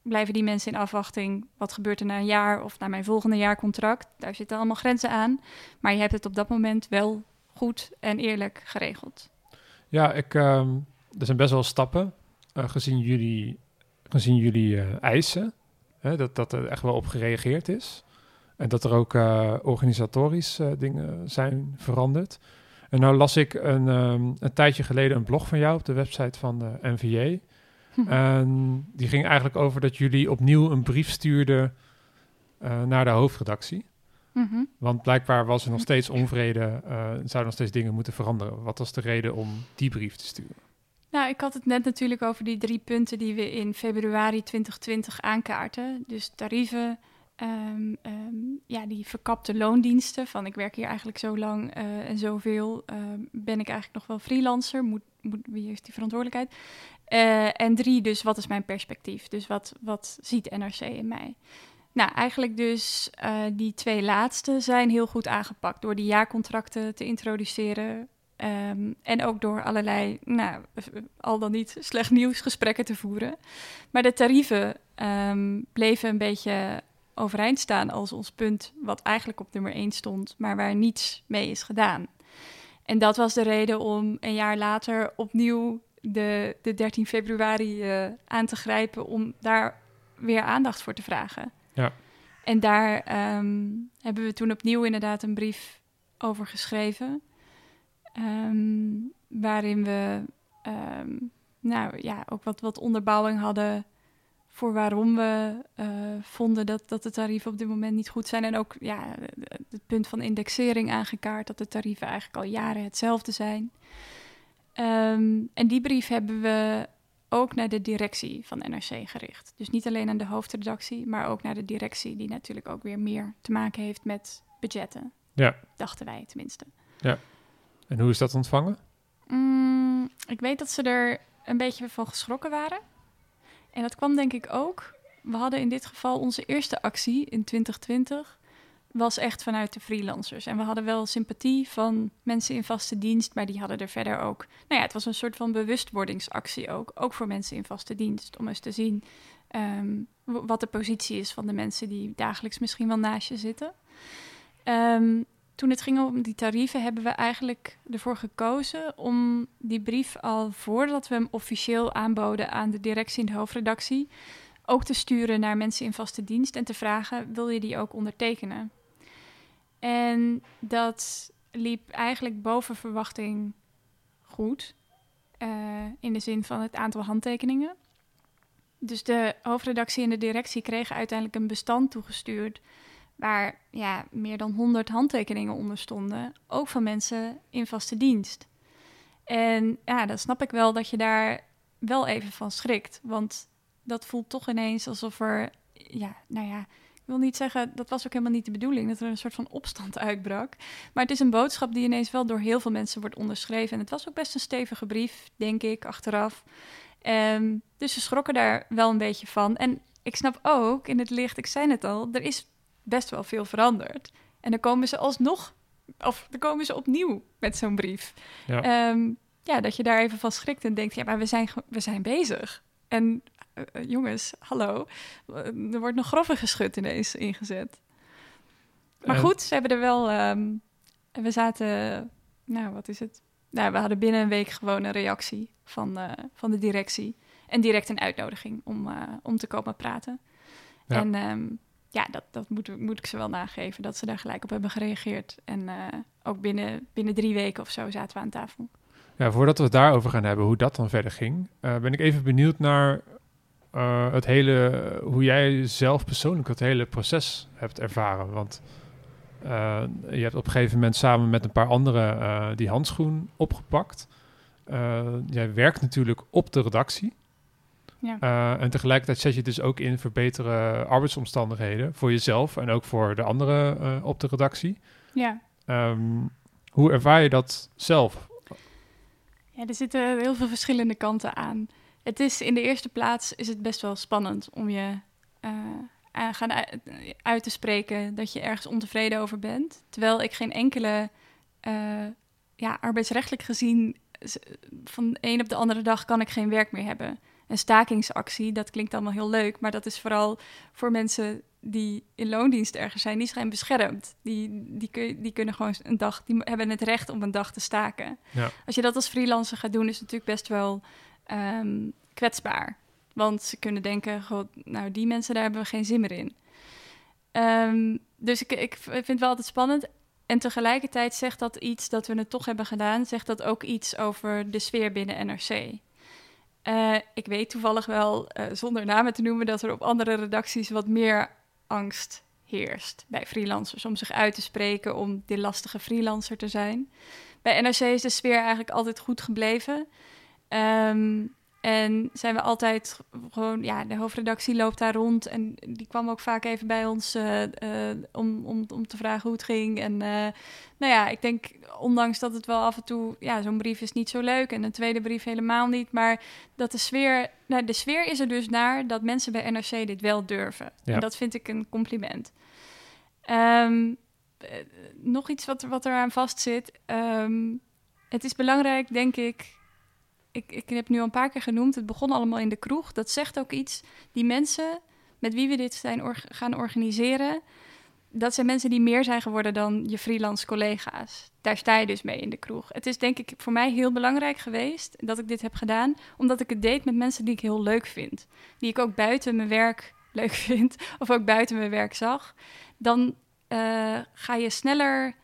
blijven die mensen in afwachting. Wat gebeurt er na een jaar of na mijn volgende jaarcontract? Daar zitten allemaal grenzen aan. Maar je hebt het op dat moment wel goed en eerlijk geregeld. Ja, ik, ehm, er zijn best wel stappen gezien jullie, gezien jullie eisen. Hè, dat, dat er echt wel op gereageerd is. En dat er ook eh, organisatorisch eh, dingen zijn veranderd. En nou las ik een, ehm, een tijdje geleden een blog van jou op de website van de NVA. En die ging eigenlijk over dat jullie opnieuw een brief stuurden eh, naar de hoofdredactie. Mhm. Want blijkbaar was er nog steeds onvrede, eh zouden nog steeds dingen moeten veranderen. Wat was de reden om die brief te sturen? Nou, ik had het net natuurlijk over die drie punten die we in februari 2020 aankaarten. Dus tarieven, ehm, ehm, ja, die verkapte loondiensten. Van ik werk hier eigenlijk zo lang eh, en zoveel. ehm, ben ik eigenlijk nog wel freelancer? Moet, moet, wie heeft die verantwoordelijkheid? Eh, en drie, dus wat is mijn perspectief? Dus wat, wat ziet NRC in mij? Nou, eigenlijk dus eh, die twee laatste zijn heel goed aangepakt door die jaarcontracten te introduceren. Ehm, en ook door allerlei, nou, al dan niet slecht nieuwsgesprekken te voeren. Maar de tarieven ehm, bleven een beetje overeind staan als ons punt, wat eigenlijk op nummer 1 stond, maar waar niets mee is gedaan. En dat was de reden om een jaar later opnieuw de, de 13 februari eh, aan te grijpen om daar weer aandacht voor te vragen. Ja. En daar ehm, hebben we toen opnieuw inderdaad een brief over geschreven. Ehm, waarin we ehm, nou, ja, ook wat, wat onderbouwing hadden voor waarom we eh, vonden dat, dat de tarieven op dit moment niet goed zijn. En ook ja, het punt van indexering aangekaart, dat de tarieven eigenlijk al jaren hetzelfde zijn. Ehm, en die brief hebben we ook naar de directie van NRC gericht. Dus niet alleen aan de hoofdredactie, maar ook naar de directie, die natuurlijk ook weer meer te maken heeft met budgetten. Ja. Dachten wij tenminste. En hoe is dat ontvangen? Mm, ik weet dat ze er een beetje van geschrokken waren. En dat kwam denk ik ook. We hadden in dit geval onze eerste actie in 2020 was echt vanuit de freelancers. En we hadden wel sympathie van mensen in vaste dienst, maar die hadden er verder ook. Nou ja, het was een soort van bewustwordingsactie ook, ook voor mensen in vaste dienst, om eens te zien ehm, wat de positie is van de mensen die dagelijks misschien wel naast je zitten. Ehm, toen het ging om die tarieven, hebben we eigenlijk ervoor gekozen om die brief al voordat we hem officieel aanboden aan de directie en de hoofdredactie, ook te sturen naar mensen in vaste dienst en te vragen: wil je die ook ondertekenen? En dat liep eigenlijk boven verwachting goed, eh, in de zin van het aantal handtekeningen. Dus de hoofdredactie en de directie kregen uiteindelijk een bestand toegestuurd waar ja, meer dan 100 handtekeningen onder stonden, ook van mensen in vaste dienst. En ja, dan snap ik wel dat je daar wel even van schrikt, want dat voelt toch ineens alsof er, ja, nou ja, ik wil niet zeggen, dat was ook helemaal niet de bedoeling, dat er een soort van opstand uitbrak. Maar het is een boodschap die ineens wel door heel veel mensen wordt onderschreven. En het was ook best een stevige brief, denk ik, achteraf. Ehm, dus ze schrokken daar wel een beetje van. En ik snap ook in het licht, ik zei het al, er is best wel veel veranderd. En dan komen ze alsnog, of dan komen ze opnieuw met zo'n brief. Ja. Ehm, ja, dat je daar even van schrikt en denkt, ja, maar we zijn, we zijn bezig. En eh, eh, jongens, hallo, Eh, er wordt nog grove geschut ineens ingezet. Maar goed, ze hebben er wel, ehm, we zaten, nou, wat is het? Nou, we hadden binnen een week gewoon een reactie van, van de directie. en direct een uitnodiging om, om te komen praten. Ja. En ehm, ja, dat, dat moet, moet ik ze wel nageven, dat ze daar gelijk op hebben gereageerd. En eh, ook binnen, binnen drie weken of zo zaten we aan tafel. Ja, voordat we het daarover gaan hebben, hoe dat dan verder ging, eh, ben ik even benieuwd naar eh, het hele, hoe jij zelf persoonlijk het hele proces hebt ervaren. Want je hebt op een gegeven moment samen met een paar anderen die handschoen opgepakt. Jij werkt natuurlijk op de redactie. Ja. Eh, en tegelijkertijd zet je dus ook in voor betere arbeidsomstandigheden voor jezelf en ook voor de anderen eh, op de redactie. Ja. Ehm, hoe ervaar je dat zelf? Ja, er zitten heel veel verschillende kanten aan. Het is in de eerste plaats is het best wel spannend om je eh, aan gaan uit, uit te spreken dat je ergens ontevreden over bent. Terwijl ik geen enkele, ja, arbeidsrechtelijk gezien, van de een op de andere dag kan ik geen werk meer hebben. Een stakingsactie, dat klinkt allemaal heel leuk, maar dat is vooral voor mensen die in loondienst ergens zijn, die zijn beschermd. Die, die, kun, die kunnen gewoon een dag, die hebben het recht om een dag te staken. Ja. Als je dat als freelancer gaat doen, is het natuurlijk best wel ehm, kwetsbaar. Want ze kunnen denken, god, nou die mensen daar hebben we geen zin meer in. Ehm, dus ik, ik vind het wel altijd spannend. En tegelijkertijd zegt dat iets dat we het toch hebben gedaan, zegt dat ook iets over de sfeer binnen NRC. Eh, ik weet toevallig wel, eh, zonder namen te noemen, dat er op andere redacties wat meer angst heerst bij freelancers om zich uit te spreken, om die lastige freelancer te zijn. Bij NRC is de sfeer eigenlijk altijd goed gebleven. Ehm, en zijn we altijd gewoon, ja, de hoofdredactie loopt daar rond. En die kwam ook vaak even bij ons eh, eh, om, om, om te vragen hoe het ging. En eh, nou ja, ik denk, ondanks dat het wel af en toe, ja, zo'n brief is niet zo leuk. En een tweede brief helemaal niet. Maar dat de sfeer, nou, de sfeer is er dus naar dat mensen bij NRC dit wel durven. Ja. En dat vind ik een compliment. Ehm, eh, nog iets wat, er- wat eraan vastzit. Ehm, het is belangrijk, denk ik. Ik. Ik heb nu al een paar keer genoemd. Het begon allemaal in de kroeg. Dat zegt ook iets. Die mensen met wie we dit zijn gaan organiseren. Dat zijn mensen die meer zijn geworden dan je freelance collega's. Daar sta je dus mee in de kroeg. Het is denk ik voor mij heel belangrijk geweest dat ik dit heb gedaan. Omdat ik het deed met mensen die ik heel leuk vind. Die ik ook buiten mijn werk leuk vind. Of ook buiten mijn werk zag. Dan eh, ga je sneller.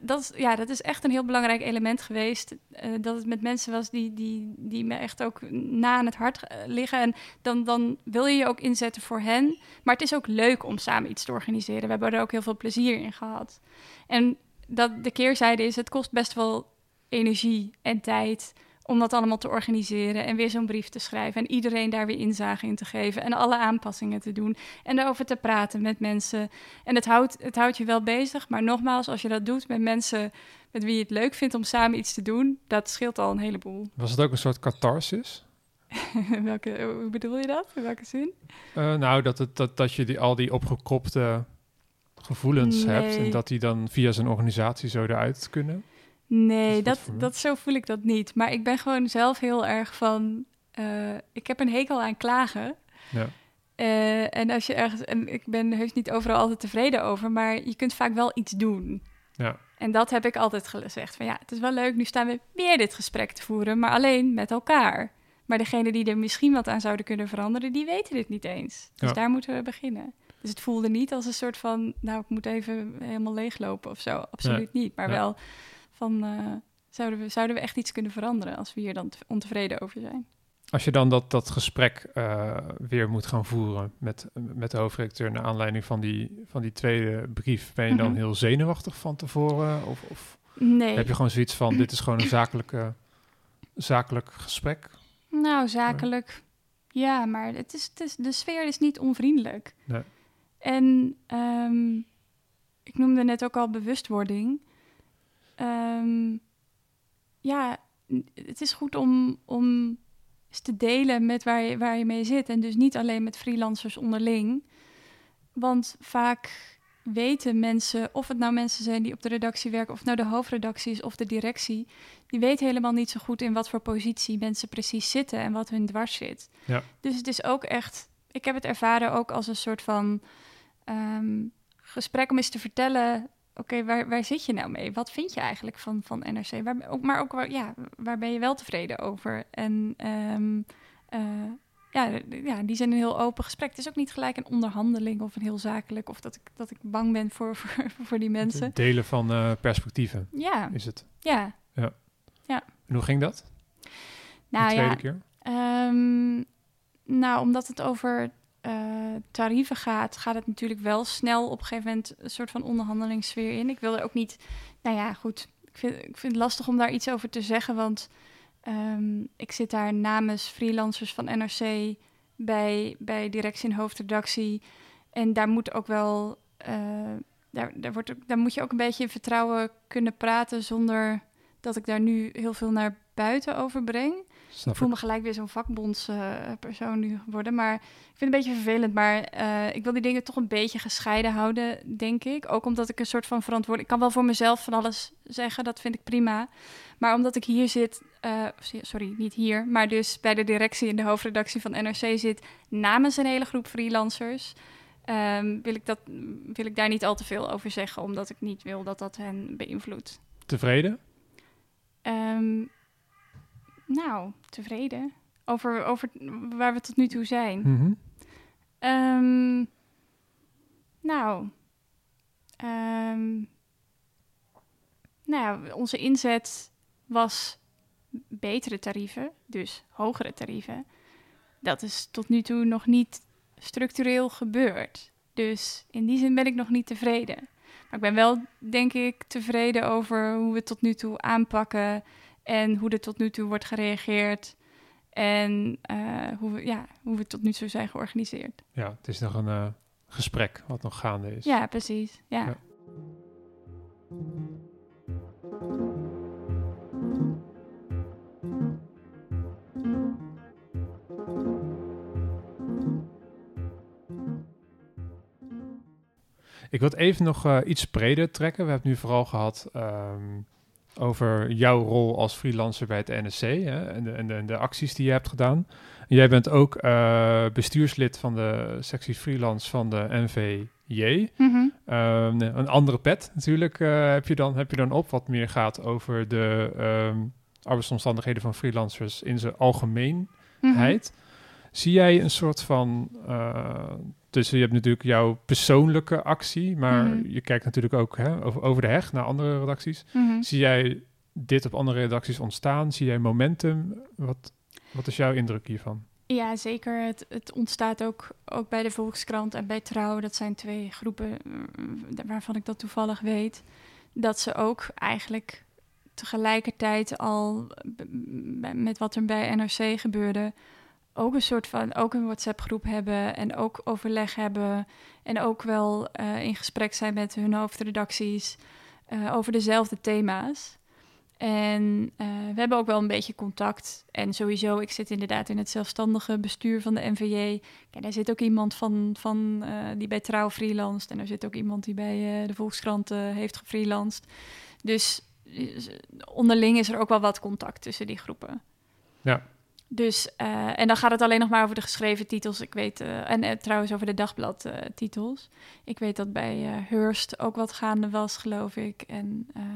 Dat, is, ja, dat is echt een heel belangrijk element geweest. eh, dat het met mensen was die, die, die me echt ook na aan het hart eh, liggen. En dan, dan wil je je ook inzetten voor hen. Maar het is ook leuk om samen iets te organiseren. We hebben er ook heel veel plezier in gehad. En dat de keerzijde is, het kost best wel energie en tijd om dat allemaal te organiseren en weer zo'n brief te schrijven en iedereen daar weer inzage in te geven en alle aanpassingen te doen en erover te praten met mensen. En het houdt, het houdt je wel bezig, maar nogmaals, als je dat doet met mensen met wie je het leuk vindt om samen iets te doen, dat scheelt al een heleboel. Was het ook een soort catharsis? Welke, hoe bedoel je dat? In welke zin? Eh, nou, dat, het, dat, dat je die, al die opgekropte gevoelens hebt en dat die dan via zijn organisatie zo eruit kunnen. Nee, dat dat, zo voel ik dat niet. Maar ik ben gewoon zelf heel erg van. eh, ik heb een hekel aan klagen. Ja. Eh, en als je ergens. En ik ben heus niet overal altijd tevreden over, maar je kunt vaak wel iets doen. Ja. En dat heb ik altijd gezegd. Van ja, het is wel leuk, nu staan we weer dit gesprek te voeren, maar alleen met elkaar. Maar degene die er misschien wat aan zouden kunnen veranderen, die weten dit niet eens. Dus Ja. daar moeten we beginnen. Dus het voelde niet als een soort van, nou, ik moet even helemaal leeglopen of zo. Absoluut niet. Maar wel van, eh, zouden, we, zouden we echt iets kunnen veranderen als we hier dan te- ontevreden over zijn? Als je dan dat, dat gesprek eh, weer moet gaan voeren met, met de hoofdredacteur naar aanleiding van die, van die tweede brief, ben je dan Mhm. heel zenuwachtig van tevoren? Of, of Nee. heb je gewoon zoiets van, dit is gewoon een zakelijke, zakelijk gesprek? Nou, zakelijk. Ja, maar het is, het is, de sfeer is niet onvriendelijk. Nee. En ehm, ik noemde net ook al bewustwording. Ehm, ja, het is goed om, om eens te delen met waar je, waar je mee zit. En dus niet alleen met freelancers onderling. Want vaak weten mensen, of het nou mensen zijn die op de redactie werken, of het nou de hoofdredactie is of de directie, die weten helemaal niet zo goed in wat voor positie mensen precies zitten en wat hun dwars zit. Ja. Dus het is ook echt, ik heb het ervaren ook als een soort van ehm, gesprek om eens te vertellen. Oké, waar, waar zit je nou mee? Wat vind je eigenlijk van, van NRC? Waar, ook, maar ook, waar, ja, waar ben je wel tevreden over? En ehm, eh, ja, ja, die zijn een heel open gesprek. Het is ook niet gelijk een onderhandeling of een heel zakelijk... of dat ik, dat ik bang ben voor, voor, voor die mensen. Het delen van eh, perspectieven Ja, is het. ja. En hoe ging dat? Nou de tweede ja, keer? Ehm, nou, omdat het over eh, tarieven gaat, gaat het natuurlijk wel snel op een gegeven moment een soort van onderhandelingssfeer in. Ik wil er ook niet, nou ja, goed. Ik vind, ik vind het lastig om daar iets over te zeggen, want ehm, ik zit daar namens freelancers van NRC bij, bij directie en hoofdredactie. En daar moet ook wel, eh, daar, daar, wordt daar moet je ook een beetje in vertrouwen kunnen praten zonder dat ik daar nu heel veel naar buiten over breng. Snap Ik voel me gelijk weer zo'n vakbondspersoon nu geworden. Maar ik vind het een beetje vervelend. Maar eh, ik wil die dingen toch een beetje gescheiden houden, denk ik. Ook omdat ik een soort van verantwoordelijk... Ik kan wel voor mezelf van alles zeggen, dat vind ik prima. Maar omdat ik hier zit... eh, sorry, niet hier. Maar dus bij de directie in de hoofdredactie van NRC zit... namens een hele groep freelancers... ehm, wil, ik dat, wil ik daar niet al te veel over zeggen. Omdat ik niet wil dat dat hen beïnvloedt. Tevreden? Ehm, nou, tevreden. Over, over waar we tot nu toe zijn. Mhm. Ehm, nou, ehm, nou, onze inzet was betere tarieven, dus hogere tarieven. Dat is tot nu toe nog niet structureel gebeurd. Dus in die zin ben ik nog niet tevreden. Maar ik ben wel, denk ik, tevreden over hoe we het tot nu toe aanpakken en hoe er tot nu toe wordt gereageerd. En eh, hoe, we, ja, hoe we tot nu toe zijn georganiseerd. Ja, het is nog een eh, gesprek wat nog gaande is. Ja, precies. Ja. Ja. Ik wil het even nog eh, iets breder trekken. We hebben het nu vooral gehad ehm, over jouw rol als freelancer bij het NSC hè, en, de, en, de, en de acties die je hebt gedaan. Jij bent ook eh, bestuurslid van de sectie freelance van de NVJ. Mhm. Ehm, een andere pet natuurlijk eh, heb, je dan, heb je dan op, wat meer gaat over de ehm, arbeidsomstandigheden van freelancers in zijn algemeenheid. Mhm. Zie jij een soort van, eh, dus je hebt natuurlijk jouw persoonlijke actie, maar Mhm. je kijkt natuurlijk ook hè, over, over de heg naar andere redacties. Mhm. Zie jij dit op andere redacties ontstaan? Zie jij momentum? Wat, wat is jouw indruk hiervan? Ja, zeker. Het, het ontstaat ook, ook bij de Volkskrant en bij Trouw. Dat zijn twee groepen mm, waarvan ik dat toevallig weet. Dat ze ook eigenlijk tegelijkertijd al met wat er bij NRC gebeurde... ook een soort van, ook een WhatsApp-groep hebben en ook overleg hebben... en ook wel eh, in gesprek zijn met hun hoofdredacties eh, over dezelfde thema's. En eh, we hebben ook wel een beetje contact. En sowieso, ik zit inderdaad in het zelfstandige bestuur van de NVJ. Kijk, daar zit ook iemand van, van, die bij Trouw freelanced. En er zit ook iemand die bij de Volkskrant heeft gefreelanced. Dus onderling is er ook wel wat contact tussen die groepen. Ja. Dus, eh, en dan gaat het alleen nog maar over de geschreven titels. Ik weet, eh, en eh, trouwens over de dagbladtitels. ik weet dat bij Hearst ook wat gaande was, geloof ik. En, ehm,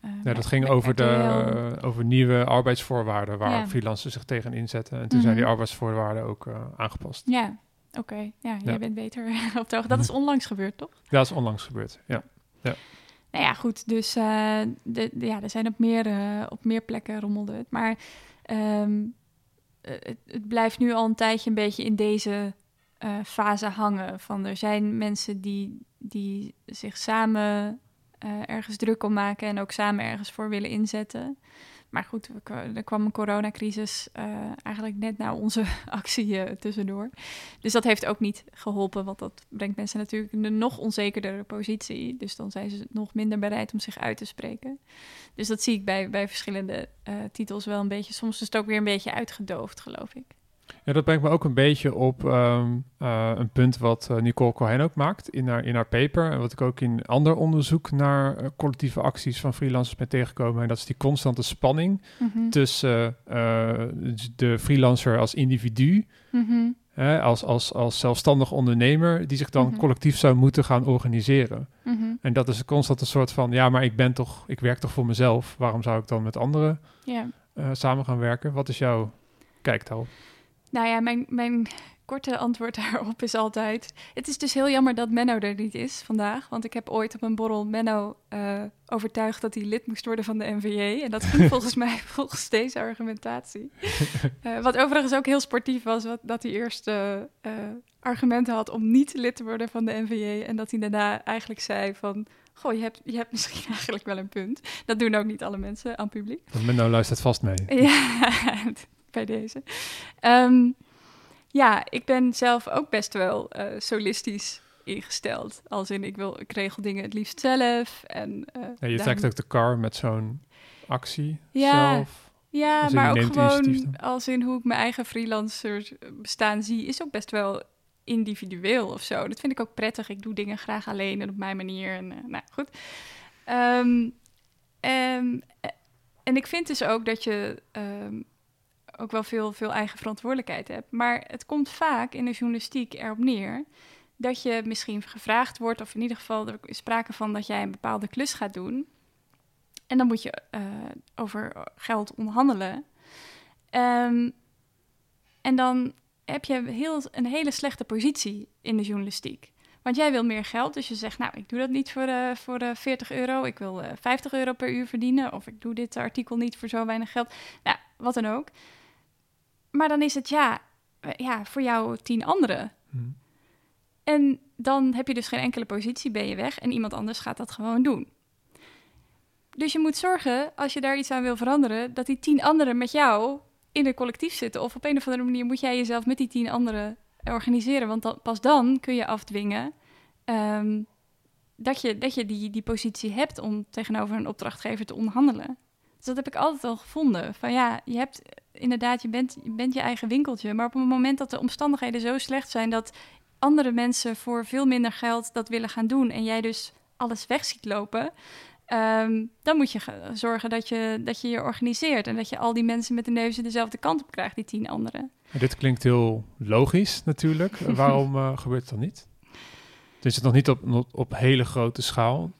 eh, Ja, dat ging over, de, over nieuwe arbeidsvoorwaarden waar Ja. freelancers zich tegen inzetten. En toen zijn die Mhm. arbeidsvoorwaarden ook aangepast. Ja, oké. Ja, jij bent beter op de hoogte. Dat is onlangs gebeurd, toch? Ja, dat is onlangs gebeurd. Ja. Nou ja, goed. Dus eh, de, de- ja, er zijn op meer, op meer plekken rommelde het. Maar ehm, eh, het, het blijft nu al een tijdje een beetje in deze eh, fase hangen. Van er zijn mensen die, die zich samen eh, ergens druk om maken en ook samen ergens voor willen inzetten. Maar goed, er kwa- kwam een coronacrisis eh, eigenlijk net na onze actie eh, tussendoor. Dus dat heeft ook niet geholpen, want dat brengt mensen natuurlijk in een nog onzekerdere positie. Dus dan zijn ze nog minder bereid om zich uit te spreken. Dus dat zie ik bij, bij verschillende eh, titels wel een beetje. Soms is het ook weer een beetje uitgedoofd, geloof ik. Ja, dat brengt me ook een beetje op ehm, eh, een punt wat eh, Nicole Cohen ook maakt in haar, in haar paper. En wat ik ook in ander onderzoek naar eh, collectieve acties van freelancers ben tegengekomen. En dat is die constante spanning Mhm. tussen de freelancer als individu, Mhm. hè, als, als, als zelfstandig ondernemer, die zich dan Mhm. collectief zou moeten gaan organiseren. Mhm. En dat is constant een soort van, ja, maar ik ben toch, ik werk toch voor mezelf. Waarom zou ik dan met anderen samen gaan werken? Wat is jouw kijk daarop? Nou ja, mijn, mijn korte antwoord daarop is altijd... Het is dus heel jammer dat Menno er niet is vandaag. Want ik heb ooit op een borrel Menno uh, overtuigd dat hij lid moest worden van de NVJ. En dat ging volgens mij volgens deze argumentatie. Uh, wat overigens ook heel sportief was, wat, dat hij eerst uh, argumenten had om niet lid te worden van de NVJ. En dat hij daarna eigenlijk zei van... Goh, je hebt, je hebt misschien eigenlijk wel een punt. Dat doen ook niet alle mensen aan publiek. Menno luistert vast mee. Ja, bij deze. Um, ja, ik ben zelf ook best wel uh, solistisch ingesteld. Als in, ik, wil, ik regel dingen het liefst zelf. En, uh, ja, je trekt ook de car met zo'n actie ja, zelf. Ja, maar ook gewoon als in hoe ik mijn eigen freelancer bestaan zie, is ook best wel individueel of zo. Dat vind ik ook prettig. Ik doe dingen graag alleen en op mijn manier. En, uh, nou, goed. Um, um, en ik vind dus ook dat je um, ook wel veel, veel eigen verantwoordelijkheid hebt. Maar het komt vaak in de journalistiek erop neer dat je misschien gevraagd wordt, of in ieder geval er is sprake van dat jij een bepaalde klus gaat doen. En dan moet je uh, over geld onderhandelen. Um, en dan heb je heel, een hele slechte positie in de journalistiek. Want jij wil meer geld, dus je zegt, nou, ik doe dat niet voor, uh, voor uh, 40 euro. Ik wil 50 euro per uur verdienen. Of ik doe dit artikel niet voor zo weinig geld. Nou, wat dan ook. Maar dan is het ja, eh, ja voor jou tien anderen. Hmm. En dan heb je dus geen enkele positie, ben je weg en iemand anders gaat dat gewoon doen. Dus je moet zorgen, als je daar iets aan wil veranderen, dat die tien anderen met jou in een collectief zitten. Of op een of andere manier moet jij jezelf met die tien anderen organiseren. Want dan, pas dan kun je afdwingen um, dat je, dat je die, die positie hebt om tegenover een opdrachtgever te onderhandelen. Dus dat heb ik altijd al gevonden. Van ja, je hebt inderdaad, je bent, je bent je eigen winkeltje. Maar op het moment dat de omstandigheden zo slecht zijn dat andere mensen voor veel minder geld dat willen gaan doen en jij dus alles weg ziet lopen, um, dan moet je zorgen dat je, dat je je organiseert en dat je al die mensen met de neuzen dezelfde kant op krijgt, die tien anderen. Dit klinkt heel logisch natuurlijk. Waarom uh, gebeurt het dan niet? Is het nog niet op, op hele grote schaal?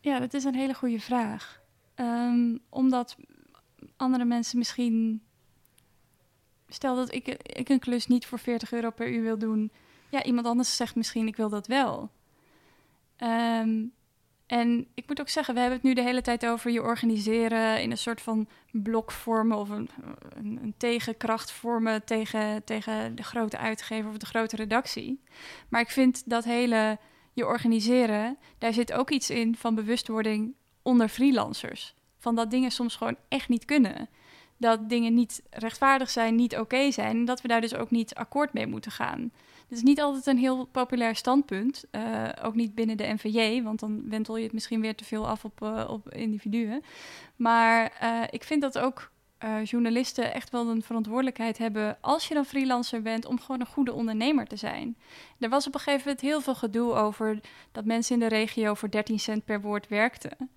Ja, dat is een hele goede vraag. Um, omdat andere mensen misschien. Stel dat ik, ik een klus niet voor 40 euro per uur wil doen. Ja, iemand anders zegt misschien ik wil dat wel. Um, en ik moet ook zeggen, we hebben het nu de hele tijd over je organiseren in een soort van blok vormen of een, een, een, tegenkracht vormen tegen, tegen de grote uitgever of de grote redactie. Maar ik vind dat hele je organiseren, daar zit ook iets in van bewustwording onder freelancers van dat dingen soms gewoon echt niet kunnen. Dat dingen niet rechtvaardig zijn, niet oké zijn. En dat we daar dus ook niet akkoord mee moeten gaan. Het is niet altijd een heel populair standpunt. Uh, ook niet binnen de NVJ, want dan wentel je het misschien weer te veel af op, uh, op individuen. Maar uh, ik vind dat ook journalisten echt wel een verantwoordelijkheid hebben, als je dan freelancer bent, om gewoon een goede ondernemer te zijn. Er was op een gegeven moment heel veel gedoe over dat mensen in de regio voor 13 cent per woord werkten.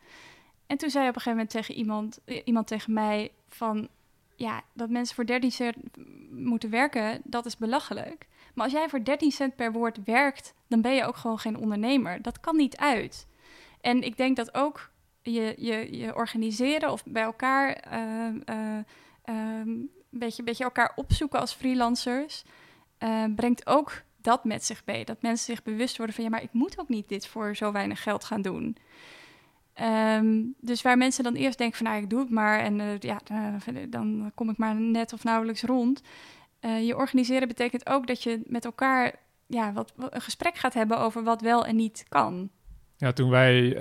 En toen zei op een gegeven moment tegen iemand, eh, iemand tegen mij van... ja, dat mensen voor 13 cent moeten werken, dat is belachelijk. Maar als jij voor 13 cent per woord werkt, dan ben je ook gewoon geen ondernemer. Dat kan niet uit. En ik denk dat ook je, je, je organiseren of bij elkaar... Uh, uh, een beetje, beetje elkaar opzoeken als freelancers... brengt ook dat met zich mee. Dat mensen zich bewust worden van... ja, maar ik moet ook niet dit voor zo weinig geld gaan doen... Um, dus waar mensen dan eerst denken van nou, ik doe het maar en uh, ja, dan kom ik maar net of nauwelijks rond. Uh, je organiseren betekent ook dat je met elkaar ja, wat, een gesprek gaat hebben over wat wel en niet kan. Ja, toen wij,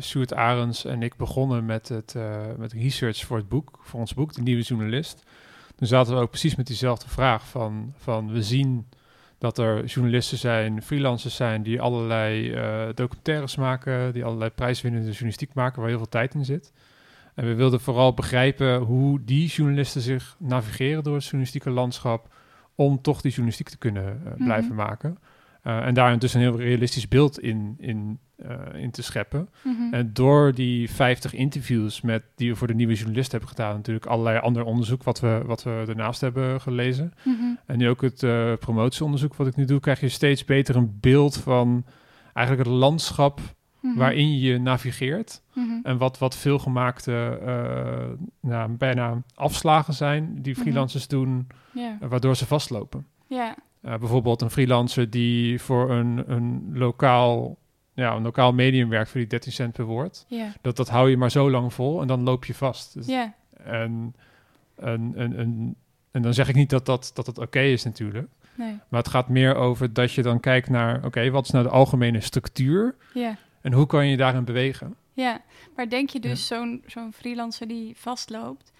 Sjoerd Arends en ik begonnen met, het, met research voor het boek, voor ons boek, De Nieuwe Journalist, toen zaten we ook precies met diezelfde vraag van, van we zien dat er journalisten zijn, freelancers zijn die allerlei uh, documentaires maken, die allerlei prijswinnende journalistiek maken waar heel veel tijd in zit. En we wilden vooral begrijpen hoe die journalisten zich navigeren door het journalistieke landschap om toch die journalistiek te kunnen uh, blijven mm -hmm. maken. Uh, en daar dus een heel realistisch beeld in, in, in te scheppen. Mm -hmm. En door die 50 interviews met, die we voor de nieuwe journalist hebben gedaan, natuurlijk allerlei ander onderzoek wat we, wat we daarnaast hebben gelezen. Mm -hmm. En nu ook het uh, promotieonderzoek wat ik nu doe, krijg je steeds beter een beeld van eigenlijk het landschap Mhm. waarin je navigeert. Mhm. En wat, wat veelgemaakte uh, nou, bijna afslagen zijn die Mhm. freelancers doen, eh, waardoor ze vastlopen. Bijvoorbeeld een freelancer die voor een, een, lokaal, ja, een lokaal medium werkt voor die 13 cent per woord. Dat, dat hou je maar zo lang vol en dan loop je vast. Dus, Ja. en, en, en, en, en dan zeg ik niet dat dat, dat het oké is natuurlijk. Nee. Maar het gaat meer over dat je dan kijkt naar, oké, wat is nou de algemene structuur Ja. en hoe kan je daarin bewegen? Ja, maar denk je dus zo'n zo'n freelancer die vastloopt?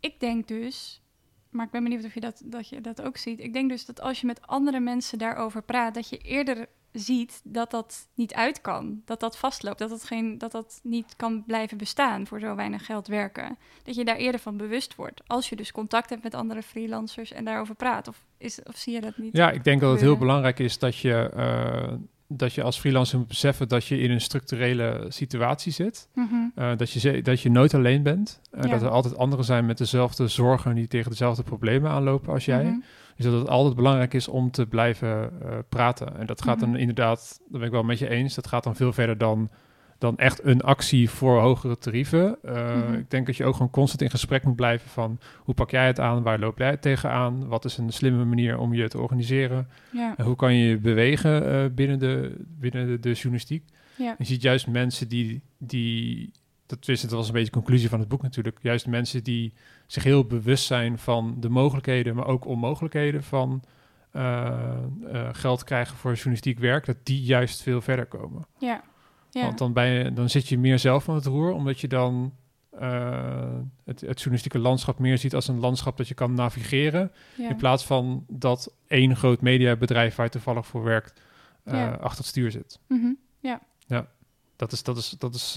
Ik denk dus, maar ik ben benieuwd of je dat, dat je dat ook ziet. Ik denk dus dat als je met andere mensen daarover praat, dat je eerder ziet dat dat niet uit kan. Dat dat vastloopt, dat dat, geen, dat dat niet kan blijven bestaan voor zo weinig geld werken. Dat je daar eerder van bewust wordt. Als je dus contact hebt met andere freelancers en daarover praat. Of, is, of zie je dat niet? Ja, ik denk dat het heel belangrijk is dat je, uh, dat je als freelancer moet beseffen dat je in een structurele situatie zit. Mhm. Uh, dat, je, dat je nooit alleen bent. Uh, Ja. Dat er altijd anderen zijn met dezelfde zorgen die tegen dezelfde problemen aanlopen als jij. Mhm. Dus dat het altijd belangrijk is om te blijven uh, praten. En dat gaat Mhm. dan inderdaad, daar ben ik wel met je eens, dat gaat dan veel verder dan, dan echt een actie voor hogere tarieven. Uh, Mhm. Ik denk dat je ook gewoon constant in gesprek moet blijven van hoe pak jij het aan, waar loop jij het tegenaan, wat is een slimme manier om je te organiseren, Ja, en hoe kan je je bewegen uh, binnen, de, binnen de, de journalistiek. ja, Je ziet juist mensen die, die dat, is, dat was een beetje de conclusie van het boek natuurlijk, juist mensen die zich heel bewust zijn van de mogelijkheden, maar ook onmogelijkheden van uh, uh, geld krijgen voor journalistiek werk, dat die juist veel verder komen. ja. ja. Want dan, je, dan zit je meer zelf aan het roer, omdat je dan uh, het, het journalistieke landschap meer ziet als een landschap dat je kan navigeren, ja. in plaats van dat één groot mediabedrijf waar je toevallig voor werkt Ja. achter het stuur zit. Mhm. Ja. Ja, dat is, dat is, dat is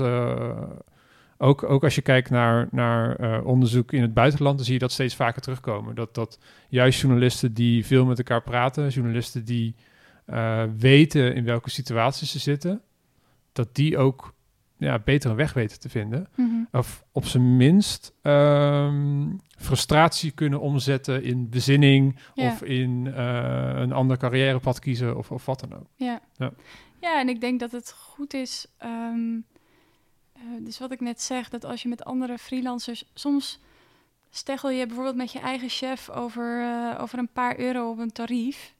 ook, ook als je kijkt naar, naar uh, onderzoek in het buitenland, dan zie je dat steeds vaker terugkomen. Dat, dat juist journalisten die veel met elkaar praten, journalisten die uh, weten in welke situaties ze zitten, dat die ook ja, betere weg weten te vinden. Mhm. Of op zijn minst um, frustratie kunnen omzetten in bezinning Ja. of in uh, een ander carrièrepad kiezen of, of wat dan ook. Ja. Ja. ja, en ik denk dat het goed is. ehm, eh, dus wat ik net zeg, dat als je met andere freelancers soms steggel je bijvoorbeeld met je eigen chef over, eh, over een paar euro op een tarief.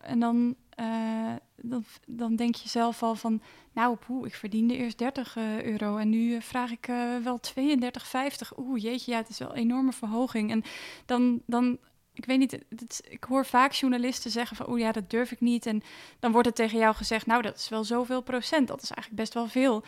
En dan, eh, dan, dan denk je zelf al van, nou, poeh, ik verdiende eerst 30 eh, euro en nu vraag ik wel 32,50. Oeh, jeetje, ja, het is wel een enorme verhoging. En dan, dan ik weet niet, ik hoor vaak journalisten zeggen van, oeh ja, dat durf ik niet. En dan wordt het tegen jou gezegd, nou, dat is wel zoveel procent. Dat is eigenlijk best wel veel.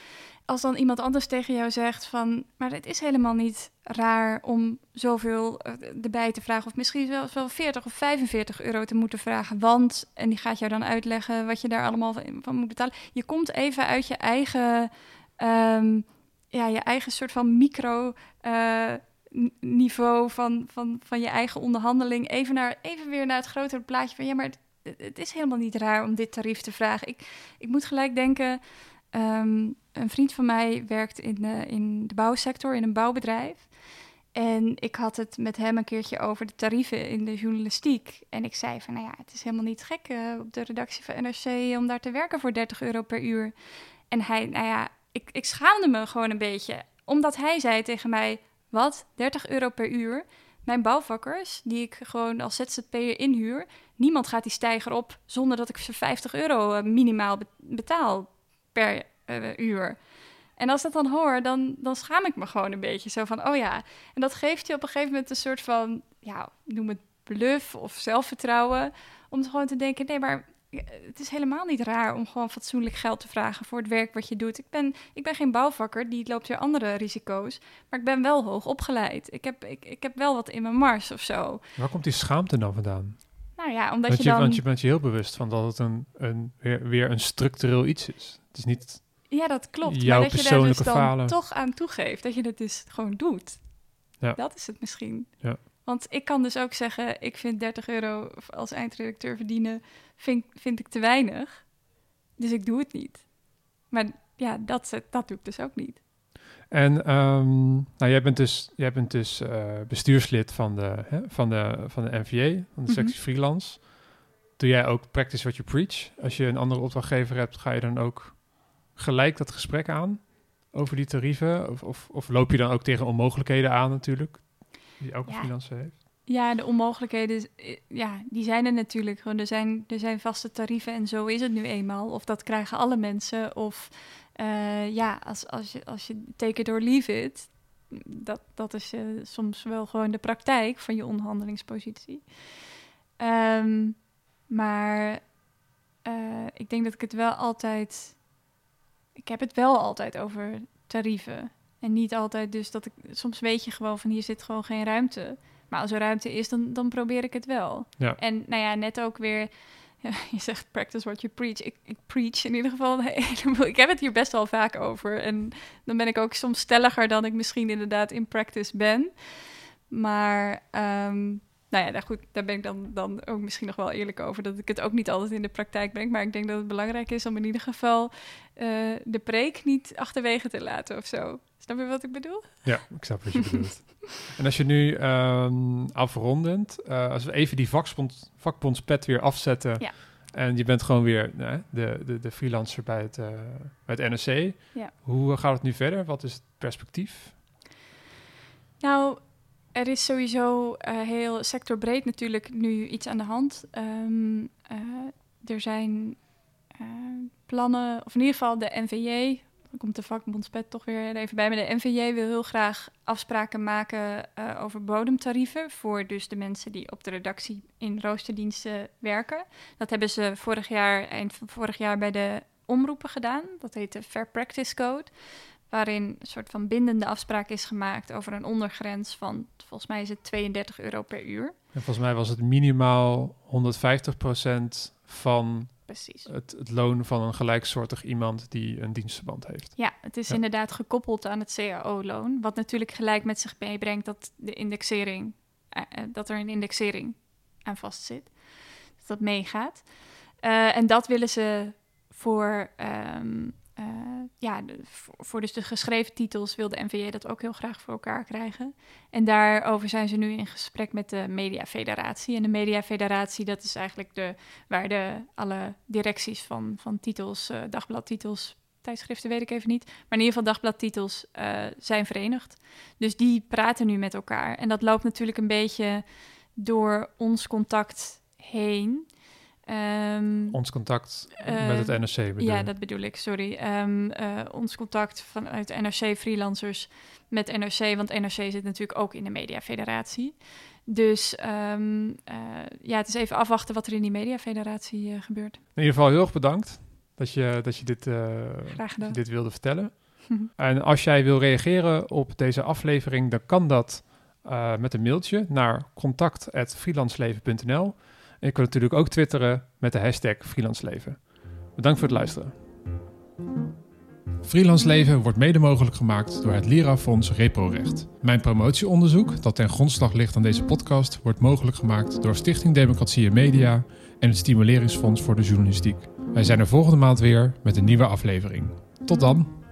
Als dan iemand anders tegen jou zegt van, maar het is helemaal niet raar om zoveel uh, erbij te vragen. Of misschien wel, wel 40 of 45 euro te moeten vragen. Want, en die gaat jou dan uitleggen wat je daar allemaal van, moet betalen. Je komt even uit je eigen, um, ja, je eigen soort van micro... Uh, niveau van, van, van je eigen onderhandeling even, naar, even weer naar het grotere plaatje van ja, maar het, is helemaal niet raar om dit tarief te vragen. Ik, ik moet gelijk denken, um, een vriend van mij werkt in de, in de bouwsector, in een bouwbedrijf. En ik had het met hem een keertje over de tarieven in de journalistiek. En ik zei van, nou ja, het is helemaal niet gek uh, op de redactie van NRC om daar te werken voor 30 euro per uur. En hij, nou ja, ik, ik schaamde me gewoon een beetje. Omdat hij zei tegen mij, wat? 30 euro per uur? Mijn bouwvakkers, die ik gewoon als ZZP'er inhuur, niemand gaat die stijger op zonder dat ik ze 50 euro uh, minimaal betaal per uh, uur. En als ik dat dan hoor, dan, dan schaam ik me gewoon een beetje. Zo van, oh ja. En dat geeft je op een gegeven moment een soort van, ja, noem het bluff of zelfvertrouwen. Om gewoon te denken, nee, maar het is helemaal niet raar om gewoon fatsoenlijk geld te vragen voor het werk wat je doet. Ik ben, ik ben geen bouwvakker, die loopt weer andere risico's. Maar ik ben wel hoog opgeleid. Ik heb, ik, ik heb wel wat in mijn mars of zo. Waar komt die schaamte dan vandaan? Nou ja, omdat want je, dan... Want je bent je heel bewust van dat het een, een, weer, weer een structureel iets is. Het is niet Ja, dat klopt. jouw maar dat je daar dus dan falen. toch aan toegeeft. Dat je het dus gewoon doet. Ja. Dat is het misschien. Ja. Want ik kan dus ook zeggen, ik vind 30 euro als eindredacteur verdienen, vind, vind ik te weinig. Dus ik doe het niet. Maar ja, dat, dat doe ik dus ook niet. En um, nou, jij bent dus, jij bent dus uh, bestuurslid van de, hè, van, de, van de NVA, van de sectie Mhm. freelance. Doe jij ook practice what you preach? Als je een andere opdrachtgever hebt, ga je dan ook gelijk dat gesprek aan over die tarieven? Of, of, of loop je dan ook tegen onmogelijkheden aan natuurlijk, die elke Ja. freelancer heeft? Ja, de onmogelijkheden, eh, ja, die zijn er natuurlijk. Gewoon, er, zijn, er zijn vaste tarieven en zo is het nu eenmaal. Of dat krijgen alle mensen. Of eh, ja, als, als, je, als je take it or leave it, dat, dat is eh, soms wel gewoon de praktijk van je onderhandelingspositie. Ehm, maar ik denk dat ik het wel altijd... Ik heb het wel altijd over tarieven. En niet altijd dus dat ik... Soms weet je gewoon van hier zit gewoon geen ruimte. Maar als er ruimte is, dan, dan probeer ik het wel. Ja. En nou ja, net ook weer... je zegt practice what you preach. Ik, ik preach in ieder geval. Ik heb het hier best wel vaak over. En dan ben ik ook soms stelliger dan ik misschien inderdaad in practice ben. Maar ehm, nou ja, daar, goed, daar ben ik dan, dan ook misschien nog wel eerlijk over. Dat ik het ook niet altijd in de praktijk breng. Maar ik denk dat het belangrijk is om in ieder geval eh, de preek niet achterwege te laten of zo. Snap je wat ik bedoel? Ja, ik snap wat je bedoelt. En als je nu ehm, afrondend, eh, als we even die vakbond, vakbondspet weer afzetten... Ja. en je bent gewoon weer de, de, de freelancer bij het, eh, bij het NRC... Ja. hoe gaat het nu verder? Wat is het perspectief? Nou, er is sowieso eh, heel sectorbreed natuurlijk nu iets aan de hand. Ehm, eh, er zijn eh, plannen, of in ieder geval de NVJ, dan komt de vakbondspet toch weer even bij, maar de NVJ wil heel graag afspraken maken over bodemtarieven voor dus de mensen die op de redactie in roosterdiensten werken. Dat hebben ze vorig jaar, eind vorig jaar bij de omroepen gedaan. Dat heet de Fair Practice Code waarin een soort van bindende afspraak is gemaakt over een ondergrens van, volgens mij is het 32 euro per uur. En volgens mij was het minimaal 150% van Precies. het, het loon van een gelijksoortig iemand die een dienstverband heeft. Ja, het is Ja. inderdaad gekoppeld aan het CAO-loon, wat natuurlijk gelijk met zich meebrengt dat de indexering, eh, eh, dat er een indexering aan vastzit, dat dat meegaat. Eh, en dat willen ze voor, ehm, eh, ja, voor, dus de geschreven titels wil de NVJ dat ook heel graag voor elkaar krijgen. En daarover zijn ze nu in gesprek met de Mediafederatie. En de Mediafederatie, dat is eigenlijk de, waar de, alle directies van, van titels, eh, dagbladtitels, tijdschriften weet ik even niet, maar in ieder geval dagbladtitels eh, zijn verenigd. Dus die praten nu met elkaar. En dat loopt natuurlijk een beetje door ons contact heen. Ehm, Ons contact Eh, met het NRC bedoel ja, dat bedoel ik, sorry. Ehm, eh, ons contact vanuit NRC-freelancers met NRC, want NRC zit natuurlijk ook in de Mediafederatie. Dus ehm, eh, ja, het is even afwachten wat er in die Mediafederatie eh, gebeurt. In ieder geval heel erg bedankt dat je, dat je, dit, dat je dit wilde vertellen. En als jij wil reageren op deze aflevering, dan kan dat met een mailtje naar contact.freelanceleven.nl. En je kunt natuurlijk ook twitteren met de hashtag freelanceleven. Bedankt voor het luisteren. Freelance Leven wordt mede mogelijk gemaakt door het Lira-fonds Reprorecht. Mijn promotieonderzoek, dat ten grondslag ligt aan deze podcast, wordt mogelijk gemaakt door Stichting Democratie en Media en het Stimuleringsfonds voor de Journalistiek. Wij zijn er volgende maand weer met een nieuwe aflevering. Tot dan!